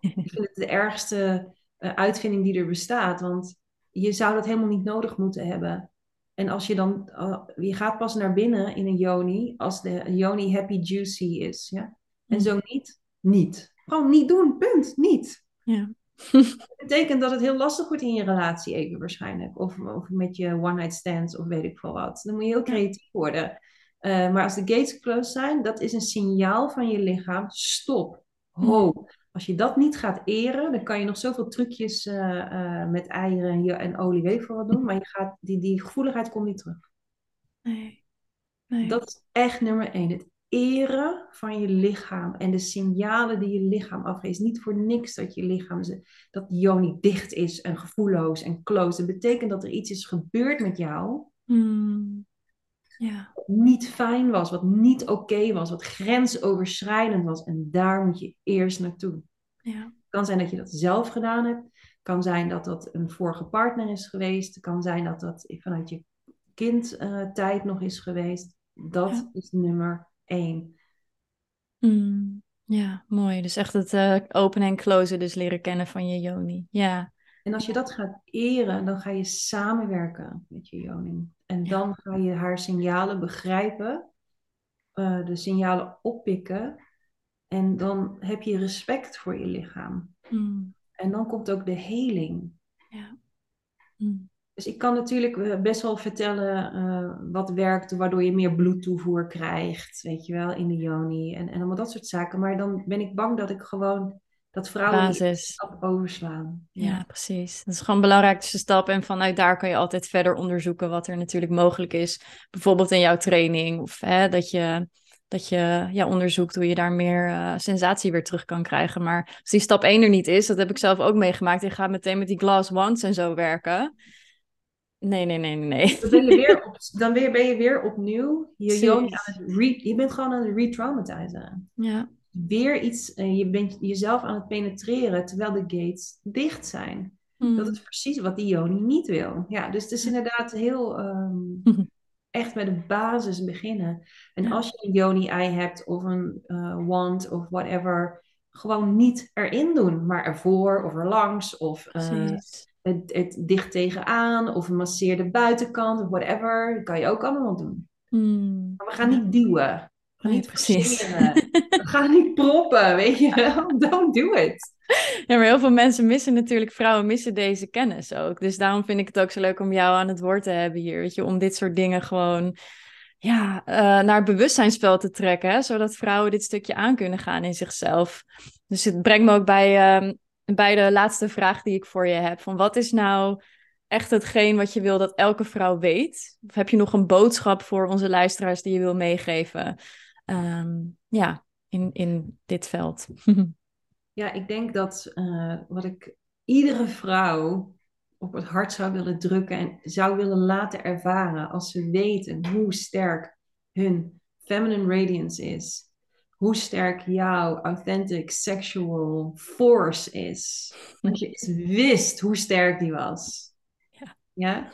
ik vind het de ergste uh, uitvinding die er bestaat, want je zou dat helemaal niet nodig moeten hebben. En als je dan, uh, je gaat pas naar binnen in een yoni als de yoni happy juicy is. Ja? En mm. zo niet, niet. Gewoon niet doen, punt, niet. Ja. Dat betekent dat het heel lastig wordt in je relatie even waarschijnlijk. Of, of met je one-night stands of weet ik veel wat. Dan moet je heel creatief worden. Uh, maar als de gates closed zijn, dat is een signaal van je lichaam. Stop. Ho. Als je dat niet gaat eren, dan kan je nog zoveel trucjes uh, uh, met eieren en, en olie weet wat doen. Maar je gaat, die, die gevoeligheid komt niet terug. Nee. nee. Dat is echt nummer één. Het eren van je lichaam en de signalen die je lichaam afgeeft. Niet voor niks dat je lichaam, dat joni dicht is en gevoelloos en close. Dat betekent dat er iets is gebeurd met jou. Hmm. Ja. Wat niet fijn was, wat niet oké was, wat grensoverschrijdend was. En daar moet je eerst naartoe. Ja. Het kan zijn dat je dat zelf gedaan hebt. Het kan zijn dat dat een vorige partner is geweest. Het kan zijn dat dat vanuit je kindtijd nog is geweest. Dat Ja. is nummer één. Mm, ja, mooi. Dus echt het uh, openen en closen dus leren kennen van je yoni. Ja. En als je dat gaat eren, dan ga je samenwerken met je yoni. En Ja. dan ga je haar signalen begrijpen, uh, de signalen oppikken. En dan heb je respect voor je lichaam. Mm, En dan komt ook de heling. ja. Mm, Dus ik kan natuurlijk eh, best wel vertellen uh, wat werkt, waardoor je meer bloedtoevoer krijgt, weet je wel, in de yoni en, en allemaal dat soort zaken. Maar dan ben ik bang dat ik gewoon dat vrouwen Basis. stap overslaan. Ja, precies. Dat is gewoon de belangrijkste stap. En vanuit daar kan je altijd verder onderzoeken wat er natuurlijk mogelijk is. Bijvoorbeeld in jouw training. Of hè, dat je, dat je ja, onderzoekt hoe je daar meer uh, sensatie weer terug kan krijgen. Maar als die stap 1 er niet is, dat heb ik zelf ook meegemaakt. Je gaat meteen met die glass wands en zo werken. Nee, nee, nee, nee. Dan ben je weer, op, dan weer, ben je weer opnieuw je re, Je bent gewoon aan het re-traumatizen. Ja, Weer iets, uh, je bent jezelf aan het penetreren terwijl de gates dicht zijn. Mm. Dat is precies wat die yoni niet wil. Ja, dus het is inderdaad heel um, echt bij de basis beginnen. En als je een yoni-ei hebt of een uh, wand of whatever, gewoon niet erin doen, maar ervoor of erlangs of uh, precies. Het, het dicht tegenaan of een masseerde buitenkant of whatever. Dat kan je ook allemaal doen. Mm. Maar we gaan niet duwen. We gaan niet precies. We gaan niet proppen, weet je wel. Don't do it. Ja, maar heel veel mensen missen natuurlijk, vrouwen missen deze kennis ook. Dus daarom vind ik het ook zo leuk om jou aan het woord te hebben hier. Weet je, om dit soort dingen gewoon ja, uh, naar het bewustzijnsveld te trekken. Hè, zodat vrouwen dit stukje aan kunnen gaan in zichzelf. Dus het brengt me ook bij, uh, bij de laatste vraag die ik voor je heb. Van wat is nou echt hetgeen wat je wil dat elke vrouw weet? Of heb je nog een boodschap voor onze luisteraars die je wil meegeven? Um, ja, in, in dit veld. Ja, ik denk dat uh, wat ik iedere vrouw op het hart zou willen drukken en zou willen laten ervaren als ze weten hoe sterk hun feminine radiance is. Hoe sterk jouw authentic sexual force is. Als je eens wist hoe sterk die was. Ja. ja.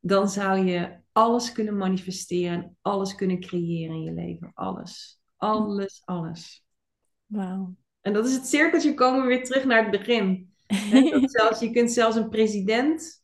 Dan zou je alles kunnen manifesteren. Alles kunnen creëren in je leven. Alles. Alles, alles. Wauw. En dat is het cirkeltje komen we weer terug naar het begin. dat zelfs, je kunt zelfs een president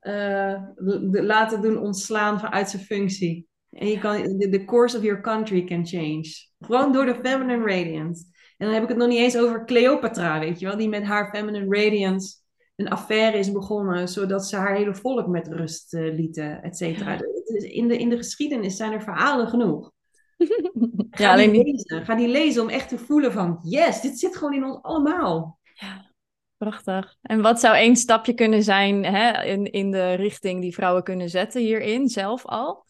uh, laten doen ontslaan vanuit zijn functie. En je kan, the course of your country can change. Gewoon door de feminine radiance. En dan heb ik het nog niet eens over Cleopatra, weet je wel, die met haar feminine radiance een affaire is begonnen, zodat ze haar hele volk met rust uh, lieten, et cetera. Ja. In, de, in de geschiedenis zijn er verhalen genoeg. Ga, ja, alleen die lezen. Ga die lezen om echt te voelen van, yes, dit zit gewoon in ons allemaal. Ja, prachtig. En wat zou één stapje kunnen zijn hè, in, in de richting die vrouwen kunnen zetten hierin, zelf al?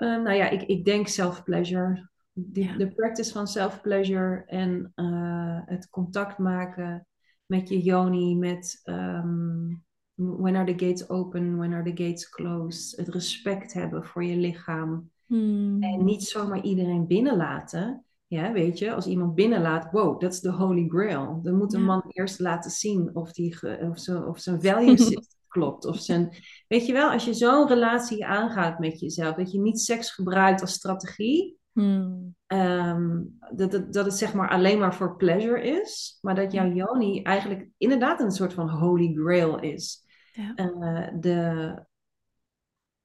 Uh, nou ja, ik, ik denk self-pleasure. De, Ja. de practice van self-pleasure en uh, het contact maken met je yoni, met um, when are the gates open, when are the gates closed. Het respect hebben voor je lichaam. Hmm. En niet zomaar iedereen binnenlaten. Ja, weet je, als iemand binnenlaat, wow, dat is de holy grail. Dan moet een Ja. man eerst laten zien of, die of, zo, of zijn value system klopt. Of zijn, weet je wel, als je zo'n relatie aangaat met jezelf, dat je niet seks gebruikt als strategie, Hmm. um, dat, het, dat het zeg maar alleen maar voor pleasure is, maar dat jouw yoni eigenlijk inderdaad een soort van holy grail is. Ja. Uh, de,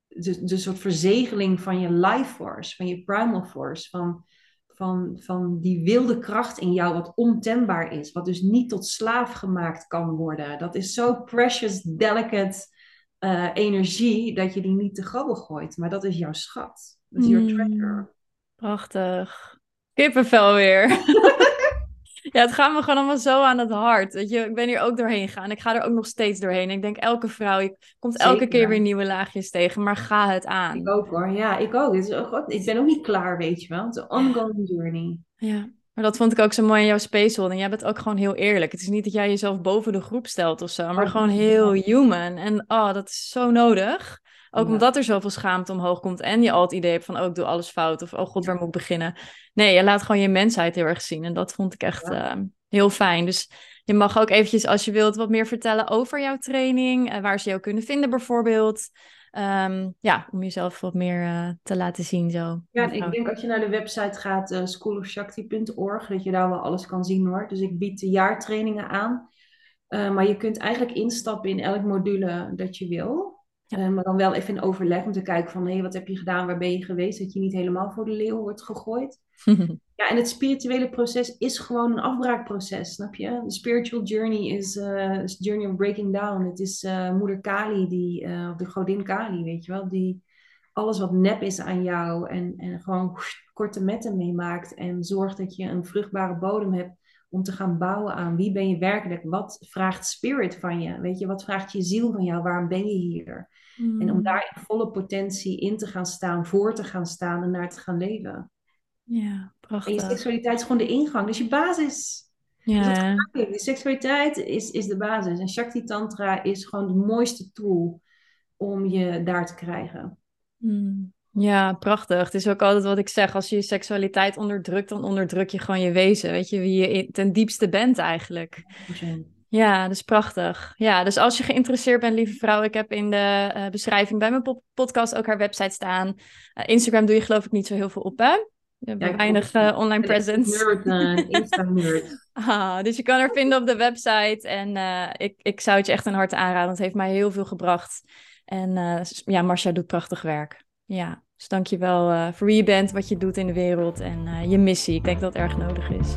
de, de soort verzegeling van je life force, van je primal force, van, van, van die wilde kracht in jou wat ontembaar is, wat dus niet tot slaaf gemaakt kan worden. Dat is zo precious, delicate uh, energie dat je die niet te grabbel gooit, maar dat is jouw schat. Dat is your treasure. Prachtig. Kippenvel weer. ja, het gaat me gewoon allemaal zo aan het hart. Weet je, ik ben hier ook doorheen gegaan. Ik ga er ook nog steeds doorheen. Ik denk elke vrouw, je komt elke Zeker. keer weer nieuwe laagjes tegen, maar ga het aan. Ik ook hoor, ja, ik ook. Het is ook ik ben ook niet klaar, weet je wel. Het is een ongoing journey. Ja, maar dat vond ik ook zo mooi in jouw space En jij bent ook gewoon heel eerlijk. Het is niet dat jij jezelf boven de groep stelt of zo, maar Oh, gewoon heel human. En oh, dat is zo nodig. Ook omdat er zoveel schaamte omhoog komt en je al het idee hebt van, oh, ik doe alles fout. Of, oh god, waar moet ik beginnen? Nee, je laat gewoon je mensheid heel erg zien. En dat vond ik echt ehm, heel fijn. Dus je mag ook eventjes, als je wilt, wat meer vertellen over jouw training. Uh, waar ze jou kunnen vinden bijvoorbeeld. Ehm, ja, om jezelf wat meer uh, te laten zien zo. Ja, ik denk als je naar de website gaat, uh, schoolofshakti.org, dat je daar wel alles kan zien hoor. Dus ik bied de jaartrainingen aan. Uh, maar je kunt eigenlijk instappen in elk module dat je wil. Ja. maar dan wel even in overleg om te kijken van, hé, hey, wat heb je gedaan, waar ben je geweest? Dat je niet helemaal voor de leeuw wordt gegooid. ja, en het spirituele proces is gewoon een afbraakproces, snap je? De spiritual journey is uh, journey of breaking down. Het is uh, moeder Kali, die, of de godin Kali, weet je wel, die alles wat nep is aan jou en, en gewoon whoosh, korte metten meemaakt en zorgt dat je een vruchtbare bodem hebt om te gaan bouwen aan wie ben je werkelijk, wat vraagt spirit van je, weet je, wat vraagt je ziel van jou, waarom ben je hier? En om hmm. daar in volle potentie in te gaan staan, voor te gaan staan en naar te gaan leven. Ja, prachtig. En je seksualiteit is gewoon de ingang, dus je basis. Ja. Dus de seksualiteit is, is de basis. En Shakti Tantra is gewoon de mooiste tool om je daar te krijgen. Hmm. Ja, prachtig. Het is ook altijd wat ik zeg. Als je je seksualiteit onderdrukt, dan onderdruk je gewoon je wezen. Weet je, wie je ten diepste bent eigenlijk. Ja, dat is prachtig. Ja, dus als je geïnteresseerd bent, lieve vrouw, ik heb in de uh, beschrijving bij mijn podcast ook haar website staan. Uh, Instagram doe je geloof ik niet zo heel veel op, hè? Je hebt ja, weinig uh, online presence. Nerd, ah, dus je kan haar vinden op de website. En ik, ik zou het je echt een harte aanraden, het heeft mij heel veel gebracht. En ja, Marcia doet prachtig werk. Ja, dus dank je wel voor wie je bent, wat je doet in de wereld en je missie. Ik denk dat het erg nodig is.